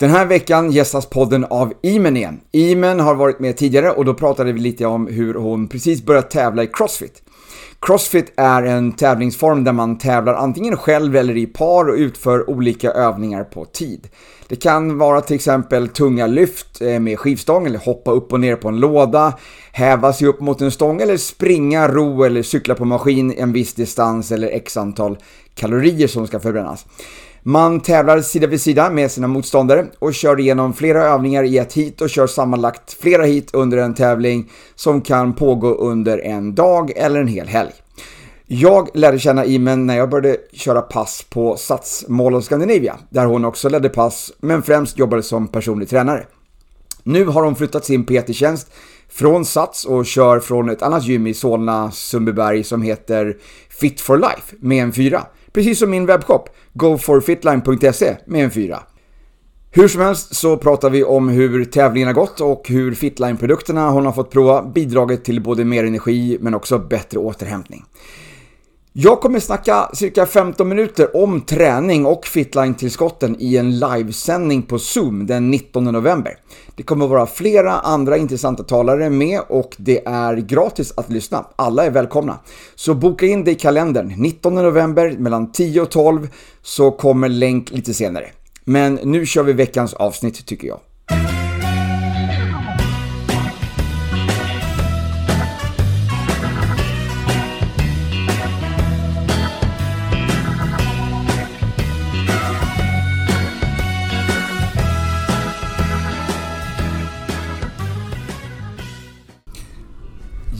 Den här veckan gästas podden av Imen igen. Imen har varit med tidigare och då pratade vi lite om hur hon precis börjat tävla i Crossfit. Crossfit är en tävlingsform där man tävlar antingen själv eller i par och utför olika övningar på tid. Det kan vara till exempel tunga lyft eh, med skivstång eller hoppa upp och ner på en låda, häva sig upp mot en stång eller springa, ro eller cykla på maskin en viss distans eller x antal kalorier som ska förbrännas. Man tävlar sida vid sida med sina motståndare och kör igenom flera övningar i ett hit och kör sammanlagt flera hit under en tävling som kan pågå under en dag eller en hel helg. Jag lärde känna Imen när jag började köra pass på Sats Mall of Scandinavia, där hon också ledde pass, men främst jobbade som personlig tränare. Nu har hon flyttat sin PT-tjänst från Sats och kör från ett annat gym i Solna, Sundbyberg som heter Fit for Life med en fyra. Precis som min webbshop, goforfitline.se med en fyra. Hur som helst så pratar vi om hur tävlingen har gått och hur Fitline-produkterna hon har fått prova bidragit till både mer energi men också bättre återhämtning. Jag kommer snacka cirka 15 minuter om träning och Fitline-tillskotten i en livesändning på Zoom den 19 november. Det kommer vara flera andra intressanta talare med och det är gratis att lyssna. Alla är välkomna. Så boka in det i kalendern. 19 november mellan 10 och 12 så kommer länk lite senare. Men nu kör vi veckans avsnitt tycker jag.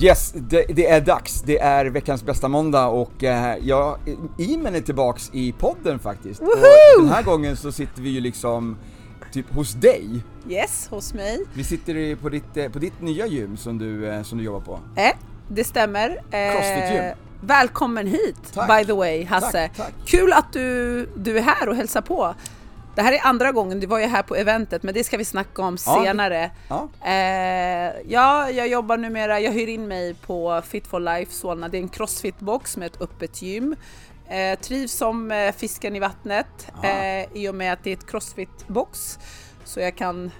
Yes, det, det, är dags. Det är veckans bästa måndag och eh, ja, Imen är tillbaks i podden faktiskt. Woohoo! den här gången så sitter vi ju liksom typ hos dig. Yes, hos mig. Vi sitter på ditt, eh, på ditt nya gym som du, eh, som du jobbar på. Eh, det stämmer. Eh, Crossfit-gym. Välkommen hit, Tack. by the way, Hasse. Tack, tack. Kul att du, du är här och hälsar på. Det här är andra gången, du var ju här på eventet, men det ska vi snacka om Ja, senare. Ja. Eh, ja, jag jobbar numera, jag hyr in mig på Fit for Life Solna. Det är en crossfit-box med ett öppet gym. Eh, trivs som eh, fisken i vattnet Ja. eh, i och med att det är ett crossfit-box. Så jag kan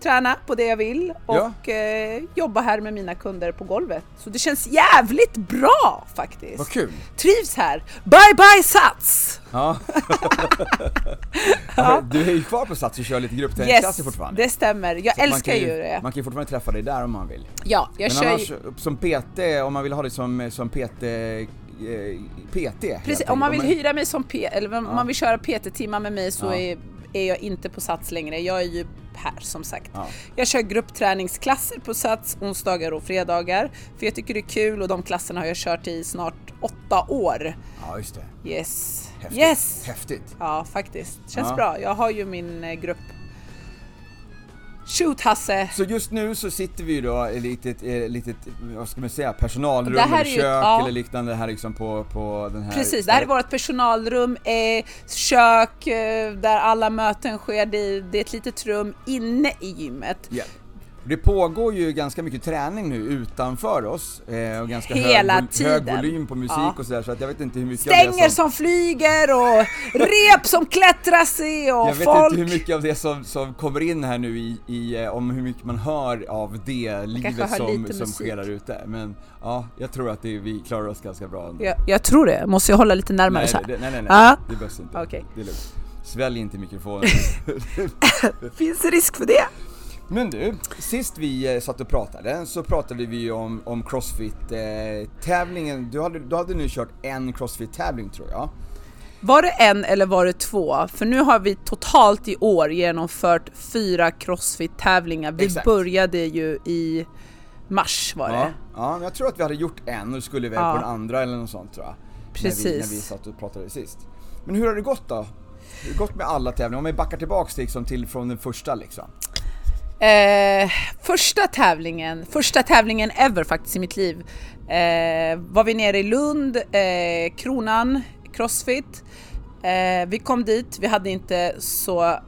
träna på det jag vill Ja. och eh, jobba här med mina kunder på golvet. Så det känns jävligt bra faktiskt. Vad kul! Trivs här. Bye bye Sats! Ja. Du är ju kvar på Sats och kör lite gruppträningsklasser Yes, fortfarande. det stämmer. Jag Så älskar ju det. Man kan ju fortfarande träffa dig där om man vill. Ja, jag Men kör annars, ju... som PT, om man vill ha det som, som PT, eh, PT Precis, om man vill hyra mig som P, eller om Ja. man vill köra PT-timmar med mig så Ja. är, är jag inte på Sats längre. Jag är ju här som sagt. Ja. Jag kör gruppträningsklasser på Sats onsdagar och fredagar för jag tycker det är kul och de klasserna har jag kört i snart åtta år. ja, just det. Yes. Häftigt. Yes! Häftigt. Ja, faktiskt. Känns Ja. bra. Jag har ju min eh, grupp. Shoot Hasse! Så just nu så sitter vi ju då i litet, litet, vad ska man säga, personalrum Det här eller är ju- kök ja. eller liknande här liksom på, på den här... Precis, det här är vårt personalrum, eh, kök eh, där alla möten sker. Det, det är ett litet rum inne i gymmet. Ja. Det pågår ju ganska mycket träning nu utanför oss eh, och ganska Hela hög, vol- hög tiden. volym på musik Ja. och sådär så att jag vet inte hur mycket av Stänger det som flyger och rep som klättrar sig och Jag vet folk... inte hur mycket av det som, som kommer in här nu i, i, eh, om hur mycket man hör av det livet som, som sker där ute. Men ja, jag tror att det, vi klarar oss ganska bra jag, jag tror det, måste jag hålla lite närmare nej, så här? det, nej, nej, nej, Ja. det behövs inte. Okej. Det är lugnt. Svälj inte mikrofonen. Finns det risk för det? Men du, sist vi eh, satt och pratade så pratade vi ju om, om Crossfit-tävlingen. du, hade, du hade nu kört en Crossfit-tävling tror jag. Var det en eller var det två? För nu har vi totalt i år genomfört fyra crossfit-tävlingar. Vi Exakt. började ju i mars var Ja, det. ja, men jag tror att vi hade gjort en och skulle iväg Ja. på den andra eller något sånt tror jag. När vi, när Precis. vi satt och pratade sist. Men hur har det gått då? Hur har det gått med alla tävlingar? Om vi backar tillbaks liksom till från den första liksom. Eh, första tävlingen, första tävlingen ever faktiskt i mitt liv, eh, var vi nere i Lund, eh, Kronan, Crossfit. Eh, vi kom dit, vi hade inte så eh,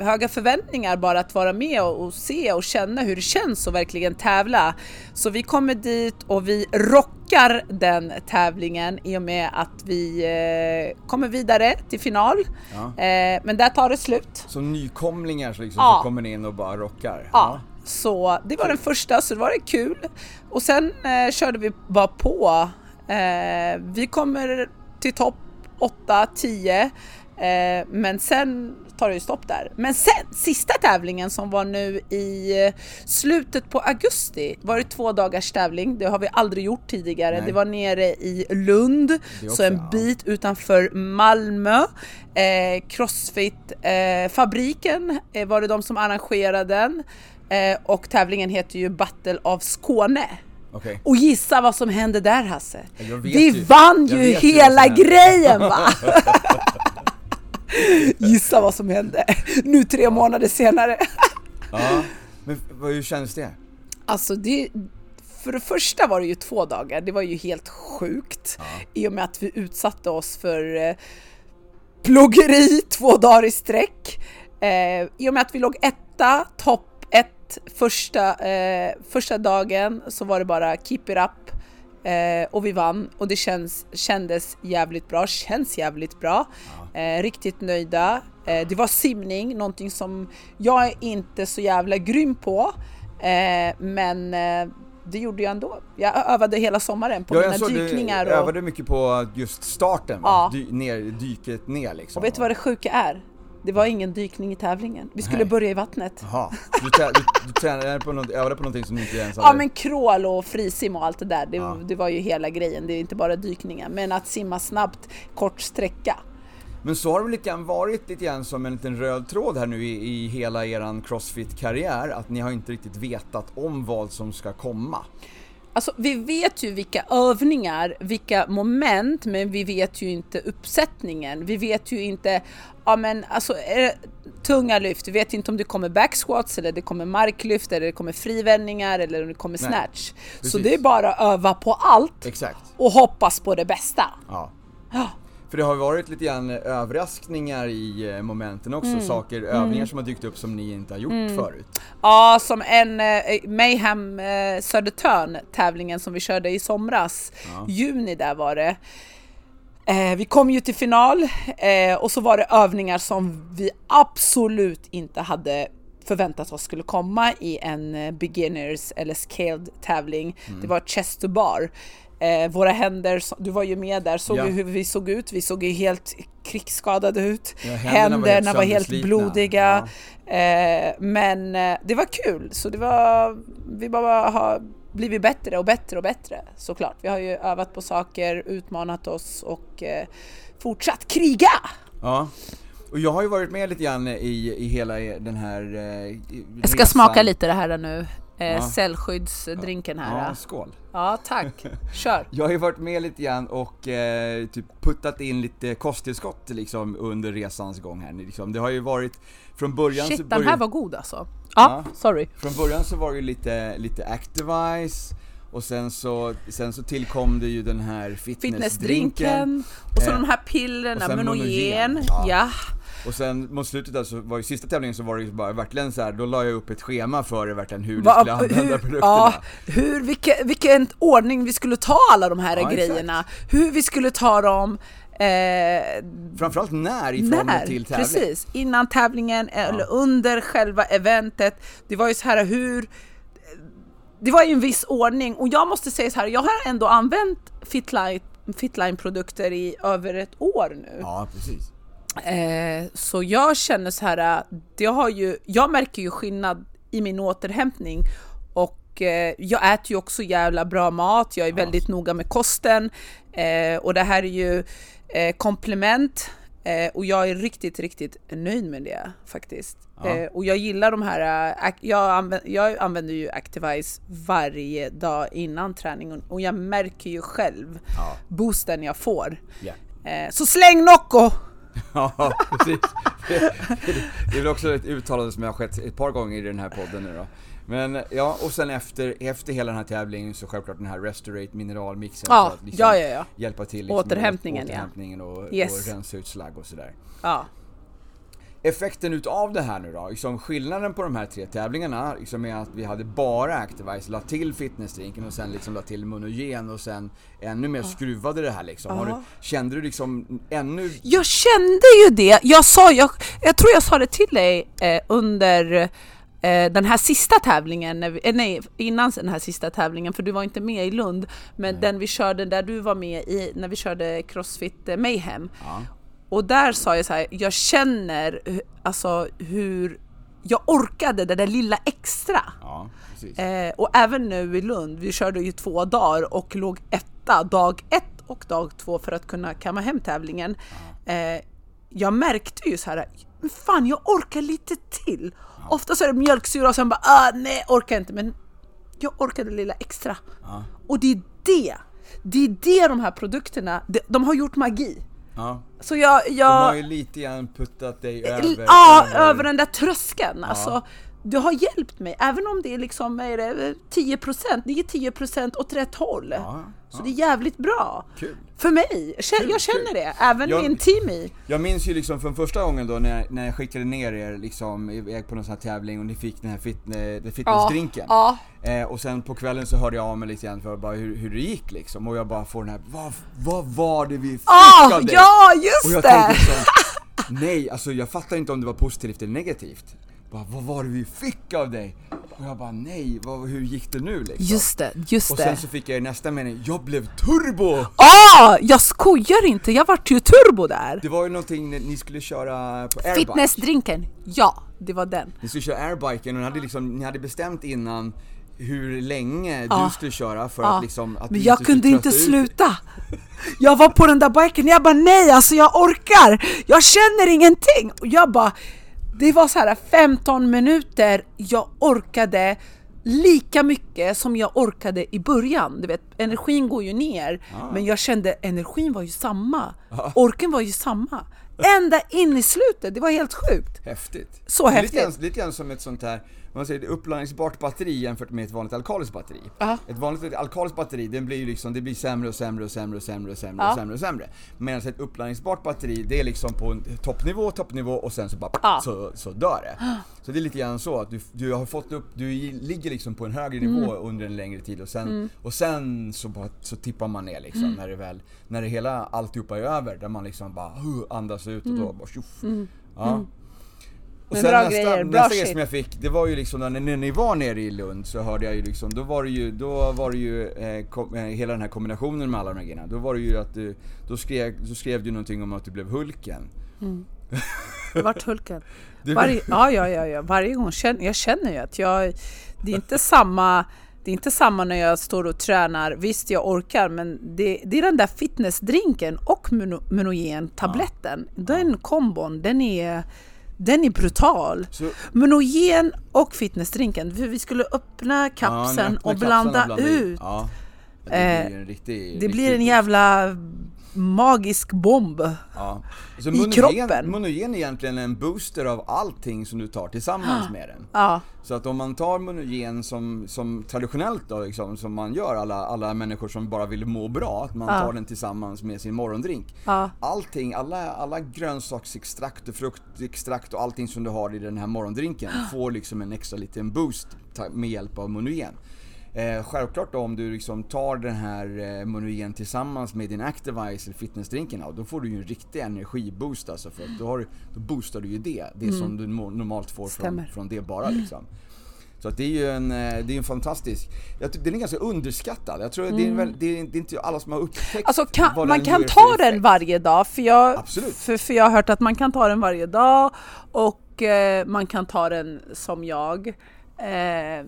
höga förväntningar bara att vara med och, och se och känna hur det känns att verkligen tävla. Så vi kommer dit och vi rockar rockar den tävlingen i och med att vi eh, kommer vidare till final. Ja. Eh, men där tar det slut. Som nykomlingar så, liksom, Ja. så kommer ni in och bara rockar? Ja. Så det var den första, så det var det kul. Och sen eh, körde vi bara på. Eh, vi kommer till topp 8-10 eh, men sen tar det ju stopp där. Men sen, sista tävlingen som var nu i eh, slutet på augusti var det två dagars tävling. Det har vi aldrig gjort tidigare. Nej. Det var nere i Lund, så en ja. bit utanför Malmö. Eh, Crossfit eh, eh, var det de som arrangerade den. Eh, och tävlingen heter ju Battle of Skåne. Okej. Och gissa vad som hände där Hasse? Vi ju- vann ju hela grejen va! gissa vad som hände nu tre månader senare. Ja. Men hur känns det? Alltså det, för det första var det ju två dagar, det var ju helt sjukt. I och med att vi utsatte oss för eh, plågeri två dagar i sträck. Eh, I och med att vi låg etta, topp ett första, eh, första dagen så var det bara keep it up. Eh, och vi vann och det känns, kändes jävligt bra, känns jävligt bra. Eh, riktigt nöjda. Eh, det var simning, någonting som jag är inte så jävla grym på. Eh, men eh, det gjorde jag ändå. Jag övade hela sommaren på Ja, mina såg du dykningar. Och, övade mycket på just starten? Ja. Dy, ner, dyket ner liksom. och vet du vad det sjuka är? Det var ingen dykning i tävlingen. Vi skulle Nej. börja i vattnet. Jaha, du, du, du tränade på något, övade på någonting som du inte ens Ja hade... men crawl och frisim och allt det där, det, Ja. det var ju hela grejen. Det är inte bara dykningen. Men att simma snabbt, kort sträcka. Men så har det väl lite grann varit lite grann som en liten röd tråd här nu i, i hela eran crossfit-karriär, att ni har inte riktigt vetat om vad som ska komma. Alltså vi vet ju vilka övningar, vilka moment, men vi vet ju inte uppsättningen. Vi vet ju inte, ja men alltså tunga lyft, vi vet inte om det kommer backsquats eller det kommer marklyft eller det kommer frivändningar eller om det kommer Nej, snatch. Så det är bara att öva på allt Exakt. och hoppas på det bästa. Ja. Ja. För det har varit lite grann överraskningar i eh, momenten också, Mm. saker, övningar som har dykt upp som ni inte har gjort förut. Ja, som en eh, Mayhem eh, Södertörn tävlingen som vi körde i somras, juni där var det. Eh, vi kom ju till final eh, och så var det övningar som vi absolut inte hade förväntat oss skulle komma i en eh, beginners eller scaled tävling. Det var chest to bar. Eh, våra händer, du var ju med där, såg Ja. ju hur vi såg ut. Vi såg ju helt krigsskadade ut. Ja, händerna var helt händerna var helt blodiga. Eh, men eh, det var kul, så det var, vi bara har blivit bättre och bättre och bättre såklart. Vi har ju övat på saker, utmanat oss och eh, fortsatt kriga! Ja. Och jag har ju varit med lite grann i, i hela den här eh, Jag ska smaka lite det här nu, eh, Ja. cellskyddsdrinken här. Ja, skål. Ja, tack. Kör! Jag har ju varit med lite grann och eh, typ puttat in lite kosttillskott liksom under resans gång här liksom. Det har ju varit, från början så Shit, den började, här var god alltså. Ja, Ja. sorry. från början så var det ju lite, lite Activise och sen så, sen så tillkom det ju den här fitnessdrinken och så Eh, de här pillerna. Monogen, ja. Ja. och sen mot slutet där så var ju sista tävlingen så var det ju bara verkligen så här, då la jag upp ett schema för det verkligen hur du skulle använda hur, produkterna. ja, hur, vilken, vilken ordning vi skulle ta alla de här Ja, exakt. grejerna, hur vi skulle ta dem, eh, Framförallt när i förhållande till tävling. precis, innan tävlingen eller under själva eventet. Det var ju så här hur, det var ju en viss ordning och jag måste säga så här, jag har ändå använt Fitline, Fitline-produkter i över ett år nu. Ja, precis. Eh, så jag känner så här, det har ju, jag märker ju skillnad i min återhämtning och eh, jag äter ju också jävla bra mat, jag är väldigt noga med kosten eh, och det här är ju eh, komplement eh, och jag är riktigt, riktigt nöjd med det faktiskt. Ja. Eh, och jag gillar de här, eh, jag, använder, jag använder ju Activise varje dag innan träningen och jag märker ju själv Ja. boosten jag får. Eh, så släng Nocco! Ja, precis. Det, är väl också ett uttalande som har skett ett par gånger i den här podden nu då. Men ja, och sen efter, efter hela den här tävlingen så självklart den här Restorate mineralmixen Ja, för att liksom ja, ja, ja. hjälpa till liksom Återhämtningen, återhämtningen och, Yes. och rensa ut slagg och sådär. Ja. Effekten utav det här nu då, liksom skillnaden på de här tre tävlingarna liksom är att vi hade bara Activise, la till fitnessdrinken och sen liksom la till Monogen och sen ännu mer skruvade det här liksom. Har du, kände du liksom ännu... Jag kände ju det. Jag sa, jag, jag tror jag sa det till dig eh, under eh, den här sista tävlingen, vi, eh, nej innan den här sista tävlingen för du var inte med i Lund, men den vi körde där du var med i när vi körde Crossfit eh, Mayhem. Ja. Och där sa jag så här, jag känner alltså hur jag orkade det där lilla extra. Ja. Eh, och även nu i Lund, vi körde ju två dagar och låg etta dag ett och dag två för att kunna kamma hem tävlingen. Eh, jag märkte ju så här, "Men fan jag orkar lite till. Ofta så är det mjölksyra och sen bara, ah, nej orkar inte. Men jag orkade det lilla extra. Och det är det, det är det de här produkterna, de, de har gjort magi. Ja. Så jag, De jag har ju lite grann puttat dig över... ja, över den där tröskeln. Alltså, du har hjälpt mig, även om det är liksom är det 10% det är 10 åt rätt håll. Ja, Så det är jävligt bra. Kul. För mig, jag känner, Kul, jag känner kul. det, även Jag- min teamie. Jag minns ju liksom från första gången då när när jag skickade ner er liksom iväg på någon sån här tävling och ni fick den här fit, den fitnessdrinken. Ja, Eh, och sen på kvällen så hörde jag av mig lite grann för bara hur, hur det gick liksom och jag bara får den här, vad, vad var det vi fick Ah, av dig? ja och just jag det! tänkte liksom, nej alltså jag fattar inte om det var positivt eller negativt. Bara, vad var det vi fick av dig? Och jag bara, nej, vad, hur gick det nu liksom? Just det, just och det. sen så fick jag i nästa mening, jag blev turbo! Ah, jag skojar inte, jag vart ju turbo där. Det var ju någonting ni skulle köra på airbike. Fitnessdrinken, ja, det var den. Ni skulle köra airbiken och ni hade, liksom, ni hade bestämt innan hur länge Ja. du skulle köra för Ja. att liksom... Att Men jag skulle kunde inte sluta. Jag var på den där biken, jag bara nej alltså jag orkar, jag känner ingenting. Och jag bara, det var så här 15 minuter, jag orkade lika mycket som jag orkade i början. Du vet, energin går ju ner, men jag kände energin var ju samma. Orken var ju samma. Ända in i slutet, det var helt sjukt. Häftigt. Så häftigt. Lite grann, lite grann som ett sånt här, man säger, uppladdningsbart batteri jämfört med ett vanligt alkaliskt batteri. Ja. Ett vanligt alkaliskt batteri, den blir ju liksom, det blir sämre och sämre och sämre och sämre och sämre Ja. och sämre och sämre. Medan ett uppladdningsbart batteri, det är liksom på en toppnivå, toppnivå och sen så bara Ja. så, så dör det. Så det är lite grann så att du, du har fått upp, du ligger liksom på en högre nivå Mm. under en längre tid och sen, och sen så, bara, så tippar man ner liksom Mm. när det väl, när det hela alltihopa är över, där man liksom bara huh, andas ut och då bara tjoff. Ja. Och Mm. Men sen bra nästa, grejer, bra nästa grej som jag fick, det var ju liksom när, när ni var nere i Lund så hörde jag ju liksom, då var det ju, då var det ju eh, kom, eh, hela den här kombinationen med alla de här grejerna. Då var det ju att du, då skrev, då skrev du någonting om att du blev Hulken. Det vart Hulken. Du- Varje, ja, ja, ja, ja, varje gång känner jag känner ju att jag, det är inte samma det är inte samma när jag står och tränar, visst jag orkar men det, det är den där fitnessdrinken och Muno- Munogen-tabletten. Den kombon, den är, den är brutal. Så, Munogen och fitnessdrinken, vi skulle öppna ja, kapseln när öppnar och blanda, kapseln ut. Ja. Det blir ju en Eh, riktig, Det blir riktig- en jävla magisk bomb. Ja. I monogen, kroppen. Monogen är egentligen en booster av allting som du tar tillsammans med den. Ja, Så att om man tar monogen som, som traditionellt då, liksom, som man gör alla, alla människor som bara vill må bra, att man Ja. tar den tillsammans med sin morgondrink. Ja. Allting, alla, alla grönsaksextrakt och fruktextrakt och allting som du har i den här morgondrinken får liksom en extra liten boost med hjälp av monogen. Eh, självklart då om du liksom tar den här eh, monogen tillsammans med din Activise eller fitnessdrinken, då får du ju en riktig energiboost alltså för att då, har, då boostar du ju det, det som du normalt får från, Mm. Stämmer. från det bara liksom. Så det är ju en, eh, det är en fantastisk, jag tycker den är ganska underskattad. Jag tror det, är väl, det, är, det är inte alla som har upptäckt Mm. Alltså kan, man kan ta den varje dag, för jag, Absolut. för, för jag har hört att man kan ta den varje dag och eh, man kan ta den som jag. Eh,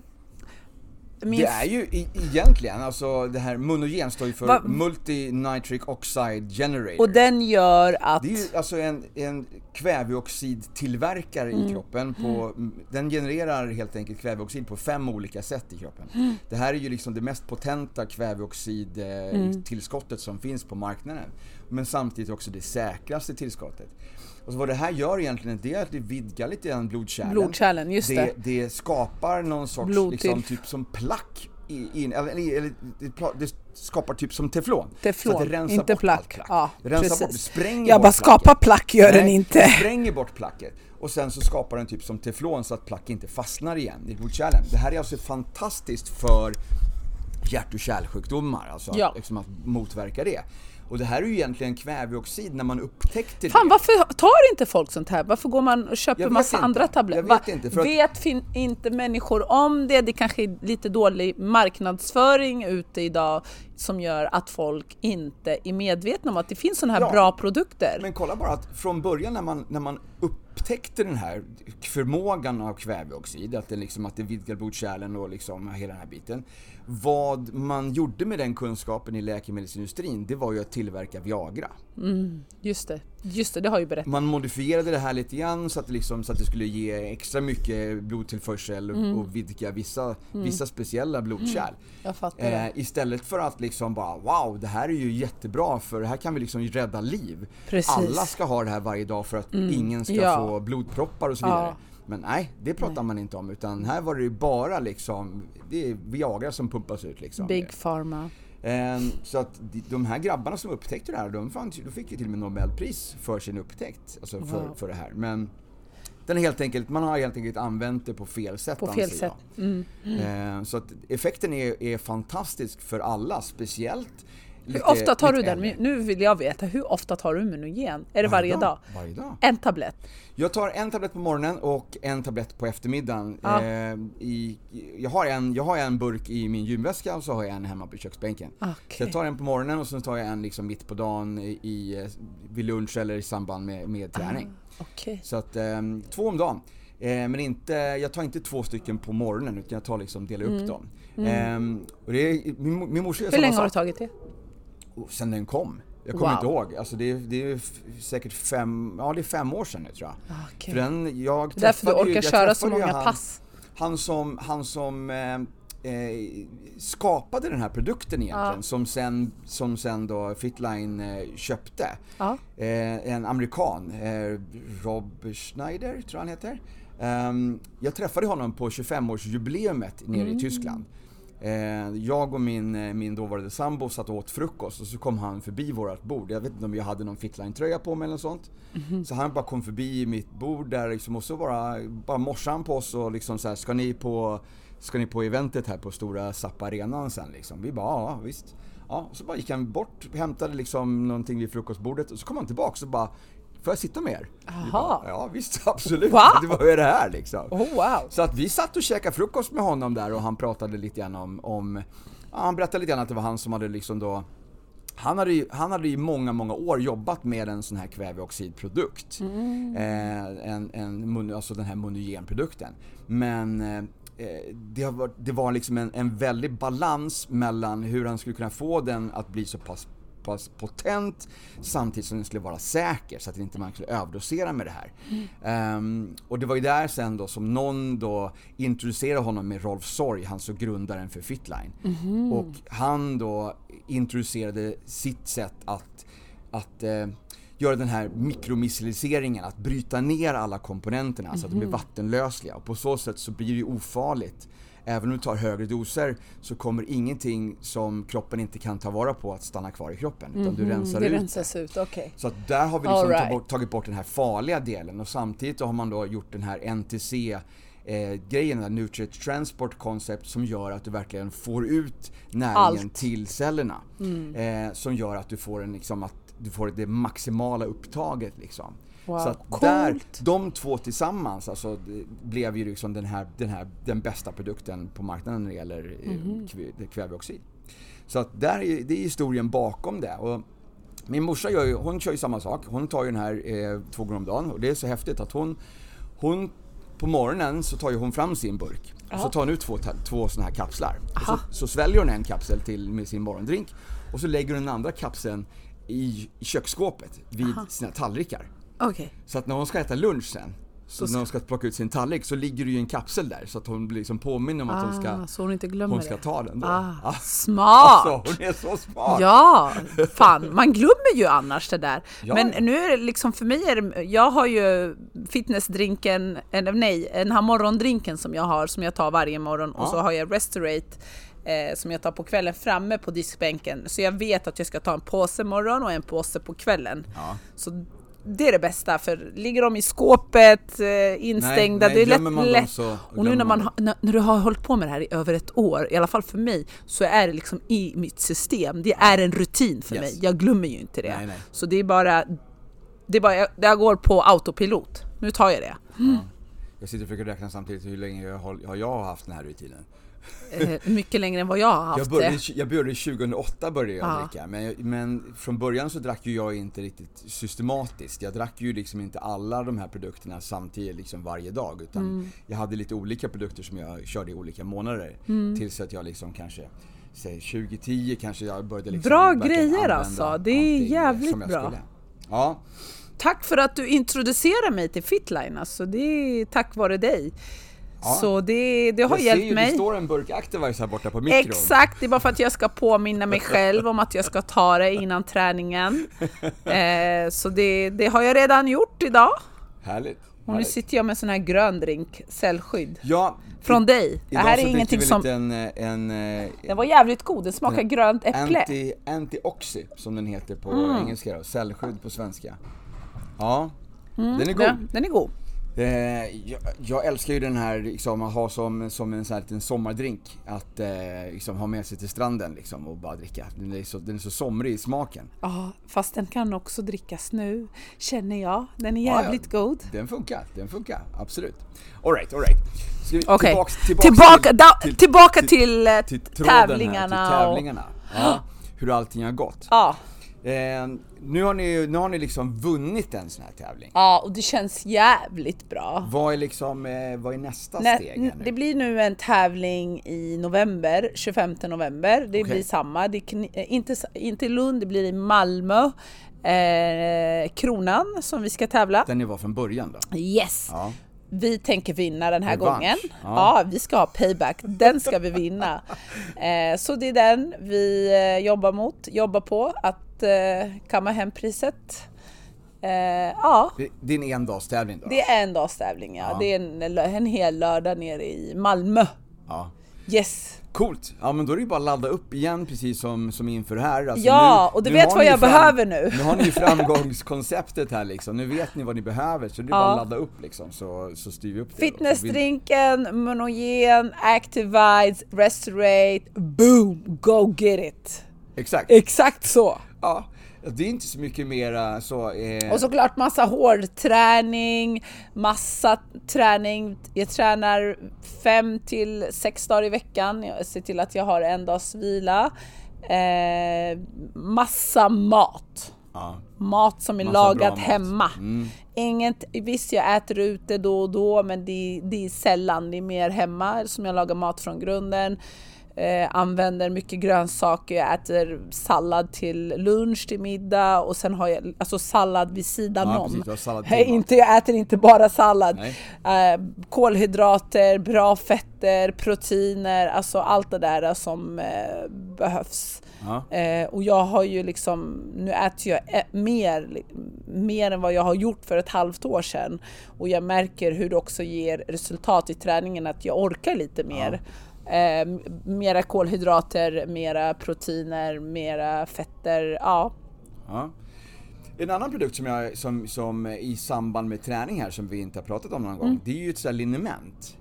min Det är ju i, egentligen, alltså det här monogen står ju för Va- Multi-Nitric Oxide Generator. och den gör att... Det är ju alltså en, en kväveoxidtillverkare Mm. i kroppen. På, Den genererar helt enkelt kväveoxid på fem olika sätt i kroppen. Mm. Det här är ju liksom det mest potenta kväveoxidtillskottet Mm. som finns på marknaden. Men samtidigt också det säkraste tillskottet. Och så vad det här gör egentligen, det är att det vidgar lite grann blodkärlen. Blodkärlen, just det. det. Det skapar någon sorts liksom, typ som plack i, in, eller, eller, det skapar typ som teflon. Teflon, så att det rensar inte bort plack. plack. Ja, det rensar precis. bort, det spränger Jag bara skapa placket. plack gör den Nej, inte. Det spränger bort placket. Och sen så skapar den typ som teflon så att plack inte fastnar igen i blodkärlen. Det här är alltså fantastiskt för hjärt och kärlsjukdomar, alltså Ja. att, liksom att motverka det. Och det här är ju egentligen kväveoxid när man upptäckte Fan det. varför tar inte folk sånt här? Varför går man och köper massa inte. andra tabletter? Jag vet inte, för att- Vet fin- inte människor om det? Det kanske är lite dålig marknadsföring ute idag som gör att folk inte är medvetna om att det finns såna här Ja. bra produkter. Men kolla bara att från början när man, när man upptäckte den här förmågan av kväveoxid, att det, liksom, att det vidgar blodkärlen och liksom hela den här biten. Vad man gjorde med den kunskapen i läkemedelsindustrin, det var ju att tillverka Viagra. Just det, just det, det har ju berättat. Man modifierade det här lite grann så att det, liksom, så att det skulle ge extra mycket blodtillförsel och- och vidga vissa, vissa speciella blodkärl. Det. Eh, istället för att liksom bara wow, det här är ju jättebra för det här kan vi liksom rädda liv. Precis. Mm. Alla ska ha det här varje dag för att ingen ska Ja. få blodproppar och så vidare. Ja. Men nej, det pratar man inte om utan här var det ju bara liksom, det är Viagra som pumpas ut liksom. Big Pharma. Eh, så att de- här grabbarna som upptäckte det här, de, fann, de fick ju till och med Nobelpris för sin upptäckt. Alltså för, Wow. för det här. Men den är helt enkelt, man har helt enkelt använt det på fel sätt På fel sätt. Mm. jag. Eh, så att effekten är, är fantastisk för alla, speciellt Hur lite- ofta tar du den? äldre. Nu vill jag veta, hur ofta tar du Immunogen? Är det varje, dag? Varje dag. En tablett? Jag tar en tablett på morgonen och en tablett på eftermiddagen. Ja. Eh, i, jag, har en, jag har en burk i min gymväska och så har jag en hemma på köksbänken. Så Okej. jag tar en på morgonen och sen tar jag en liksom mitt på dagen i, vid lunch eller i samband med, med träning. Okej. Så att eh, två om dagen. Eh, men inte, jag tar inte två stycken på morgonen utan jag tar liksom, delar upp dem. Eh, och det är, min, min morsa Mm. Hur länge har du tagit det? Sen den kom. Jag kommer Wow. inte ihåg. Alltså det, är- det är säkert fem, ja det är fem år sedan nu tror jag. Okej. För den, jag Det är därför du ju- orkar jag köra så ju många han, pass. Han som, han som eh, eh, skapade den här produkten egentligen, Ja. som, sen, som sen då Fitline eh, köpte. Ja. Eh, en amerikan, eh, Rob Schneider tror jag han heter. Ehm, jag träffade honom på 25-årsjubileumet nere Mm. i Tyskland. Eh, jag och min, eh, min dåvarande sambo satt och åt frukost och så kom han förbi vårt bord. Jag vet inte om jag hade någon Fitline-tröja på mig eller något sånt. Mhm. Så han bara kom förbi mitt bord där liksom, och så bara, bara morsade han på oss och liksom så här, ska ni på Ska ni på eventet här på stora Zappa arenan sen liksom? Vi bara, ja visst. Ja, så bara gick han bort, hämtade liksom någonting vid frukostbordet och så kom han tillbaka och bara Får jag sitta med er? Aha. Bara, ja visst, absolut. Wow. Det var ju det här liksom. Oh, wow. Så att vi satt och käkade frukost med honom där och han pratade lite grann om, om ja, han berättade lite grann att det var han som hade liksom då han hade, ju, han hade i många, många år jobbat med en sån här kväveoxidprodukt. Eh, en, en, alltså den här monogenprodukten. Men eh, det, har varit, det var liksom en, en väldig balans mellan hur han skulle kunna få den att bli så pass pass potent samtidigt som den skulle vara säker så att inte man skulle överdosera med det här. Ehm, och det var ju där sen då som någon då introducerade honom med Rolf Sorg, han så grundaren för Fitline. Och han då introducerade sitt sätt att, att eh, göra den här mikromissliseringen, att bryta ner alla komponenterna så att de blir vattenlösliga. Och på så sätt så blir det ofarligt. Även om du tar högre doser så kommer ingenting som kroppen inte kan ta vara på att stanna kvar i kroppen. Utan du rensar Det ut rensas ut, okej. så att där har vi liksom right. tagit, bort, tagit bort den här farliga delen och samtidigt har man då gjort den här NTC eh, grejen, den här Nutrient Transport Concept som gör att du verkligen får ut näringen Allt. Mm. till cellerna. Eh, som gör att du får en liksom att du får det maximala upptaget liksom. Wow, Så att coolt. där, de två tillsammans alltså, blev ju liksom den här, den här, den bästa produkten på marknaden när det gäller eh, Mhm. kv- kväveoxid. Så att där är, det är historien bakom det. Och min morsa gör ju, hon kör ju samma sak. Hon tar ju den här eh, två gånger om dagen och det är så häftigt att hon, hon på morgonen så tar ju hon fram sin burk. Och så tar hon ut två, två såna här kapslar. Så, så sväljer hon en kapsel till med sin morgondrink och så lägger hon den andra kapseln i, i köksskåpet vid sina tallrikar. Okej. Så att när hon ska äta lunch sen, så när hon ska plocka ut sin tallrik så ligger det ju en kapsel där så att hon blir liksom påminner om att hon ska, Ah, så hon inte glömmer hon ska det. ta den då. Ah, Ah, smart! Alltså, hon är så smart! Ja, fan, man glömmer ju annars det där. Ja. Men nu är det liksom för mig, är det, jag har ju fitnessdrinken, eller nej, den här morgondrinken som jag har, som jag tar varje morgon och Ja. så har jag Restorate eh, som jag tar på kvällen framme på diskbänken. Så jag vet att jag ska ta en påse morgon och en påse på kvällen. Ja. Så det är det bästa, för ligger de i skåpet eh, instängda, Nej, nej, det är lätt... lätt. så och nu när, man, när, när du har hållit på med det här i över ett år, i alla fall för mig, så är det liksom i mitt system. Det är en rutin för Yes. mig. Jag glömmer ju inte det. Nej. Så det är bara... Det är bara, jag, jag går på autopilot. Nu tar jag det. Jag sitter och försöker räkna samtidigt hur länge jag har, har jag haft den här rutinen. Eh, mycket längre än vad jag har haft Jag började, det. jag började 2008 började jag Ja. dricka, men, men från början så drack ju jag inte riktigt systematiskt. Jag drack ju liksom inte alla de här produkterna samtidigt liksom varje dag utan Mm. jag hade lite olika produkter som jag körde i olika månader. Mm. Tills att jag liksom kanske, säg 2010 kanske jag började liksom Bra grejer alltså. Det är jävligt bra. skulle. Ja, Tack för att du introducerar mig till Fitline, alltså det är tack vare dig. Ja. Så det, det har jag ser hjälpt ju, mig. det står en burk Activise här borta på mikron. Exakt, det är bara för att jag ska påminna mig själv om att jag ska ta det innan träningen. Eh, så det, det har jag redan gjort idag. Härligt. Och nu sitter jag med sån här grön drink, cellskydd. Ja, Från dig. Det här är ingenting som... lite en, en, eh, Den var jävligt god, den smakar grönt äpple. Anti, antioxy som den heter på Mm. engelska då, cellskydd på svenska. Ja, Mm, den är god. Den, den är god. Eh, jag, jag älskar ju den här liksom att ha som, som en sån här liten sommardrink. Att eh, liksom ha med sig till stranden liksom och bara dricka. Den är så, den är så somrig i smaken. Ja, fast den kan också drickas nu, känner jag. Den är Ja, ja. jävligt god. Den funkar, den funkar, absolut. Alright, alright. Vi Okej, tillbaks, tillbaka, till- da, till- tillbaka till- till, eh, till här, tävlingarna. till tävlingarna. Ja, hur allting har gått. Och, ja, Eh, nu, har ni, nu har ni liksom vunnit en sån här tävling. ja, och det känns jävligt bra. Vad är liksom, eh, vad är nästa Nä, steg nu? det blir nu en tävling i november, 25 november. Det Okej. blir samma. Det eh, inte, inte i Lund, det blir i Malmö. Eh, kronan som vi ska tävla. Den ni var från början då? Yes! Ja. Vi tänker vinna den här Revansch. gången. Ja. Ja. vi ska ha payback. Den ska vi vinna. Eh, så det är den vi eh, jobbar mot, jobbar på att eh, kamma hem priset. Eh, ja, Det, är en endagstävling då? det är en dags tävling. Ja. Ja. Det är en, en hel lördag nere i Malmö. Ja. Yes! Coolt! Ja men då är det ju bara att ladda upp igen precis som, som inför här. Alltså Ja, och du vet vad jag fram- behöver nu. Nu har ni ju framgångskonceptet här liksom, nu vet ni vad ni behöver så det är bara Ja. att ladda upp liksom så, så styr vi upp det. Fitnessdrinken, Monogen, Activite, Restorate, boom, go get it! Exakt! Exakt så! Ja, det är inte så mycket mera så... Eh, Och såklart massa hårdträning, massa träning. Jag tränar fem till sex dagar i veckan. Jag ser till att jag har en dags vila. Eh, massa mat. ja. Mat som är Massa mat. hemma. Mm. Inget, visst jag äter ute då och då men det, det är sällan, det är mer hemma som jag lagar mat från grunden. Eh, använder mycket grönsaker, jag äter sallad till lunch, till middag och sen har jag alltså sallad vid sidan Ja, om. precis, inte, jag äter inte bara sallad. Eh, kolhydrater, bra fetter, proteiner, alltså allt det där som eh, behövs. Ja. Eh, och jag har ju liksom, nu äter jag ä- mer, mer än vad jag har gjort för ett halvt år sedan. Och jag märker hur det också ger resultat i träningen, att jag orkar lite mer. Eh, m- mera kolhydrater, mera proteiner, mera fetter. Ja, Ja. En annan produkt som jag, som, som i samband med träning här som vi inte har pratat om någon gång, Mm. det är ju ett sånt här liniment.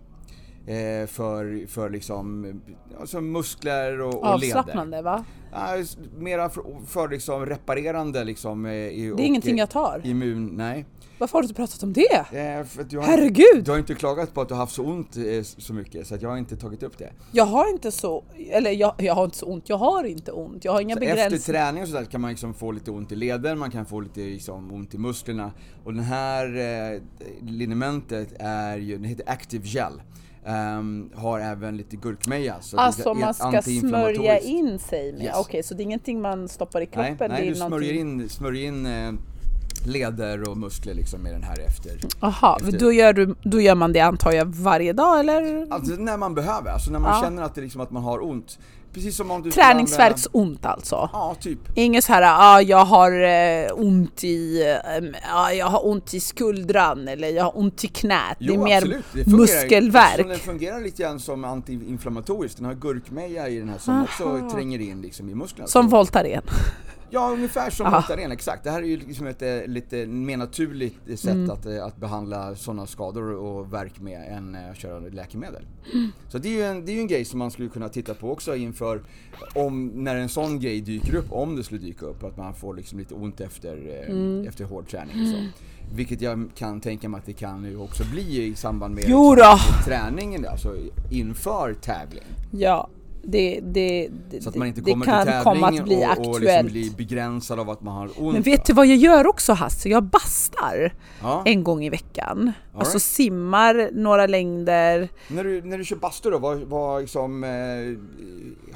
Eh, för, för liksom, alltså muskler och, och leder. avslappnande va? Ja, mera för, för liksom reparerande liksom. eh, Det är ingenting jag tar. Immun, nej. Varför har du inte pratat om det? Eh, för du har, Herregud! Du har inte klagat på att du har haft så ont eh, så mycket så att jag har inte tagit upp det. Jag har inte så, eller jag, jag har inte så ont, jag har inte ont. Jag har inga Så efter begränsningar. träning och sådär kan man liksom få lite ont i leder, man kan få lite liksom ont i musklerna. Och den här eh, linimentet är ju, den heter Active Gel. Ehm, har även lite gurkmeja. Så det är Alltså man ska smörja in sig med? Yes. Okej, så det är ingenting man stoppar i Nej, kroppen? nej det är du smörjer någonting- in, smörjer in eh, leder och muskler liksom med den här efter. Aha, efter- då gör, du, då gör man det antar jag varje dag eller? Alltså när man behöver, alltså när man Ja. känner att, det liksom, att man har ont. precis som om du Träningsvärksont alltså. Ja, typ. Inget så här, ah, jag har eh, ont i, ah, jag har ont i skuldran eller jag har ont i knät. det är mer absolut. Det fungerar- muskelvärk. Den fungerar lite grann som antiinflammatorisk. Den har gurkmeja i den här som också tränger in liksom i musklerna. Som Så- Voltaren. Ja, ungefär som Aha. Voltaren, exakt. Det här är ju liksom ett eh, lite mer naturligt sätt Mm. att, eh, att behandla sådana skador och värk med än eh, att köra läkemedel. Mm. Så det är, ju en, det är en grej som man skulle kunna titta på också inför, om, när en sån grej dyker upp, om det skulle dyka upp, att man får liksom lite ont efter, Mm. efter hård träning och så. Vilket jag kan tänka mig att det kan ju också bli i samband med liksom, träningen, alltså inför tävling. Ja, det, det, det, Så att man inte kommer kan till komma tävling att bli och, och aktuellt. liksom blir begränsad av att man har ont. Men vet du vad jag gör också Hasse? Jag bastar Ja. en gång i veckan. Alltså right. simmar några längder. När du, när du kör bastu då, vad, vad liksom, eh,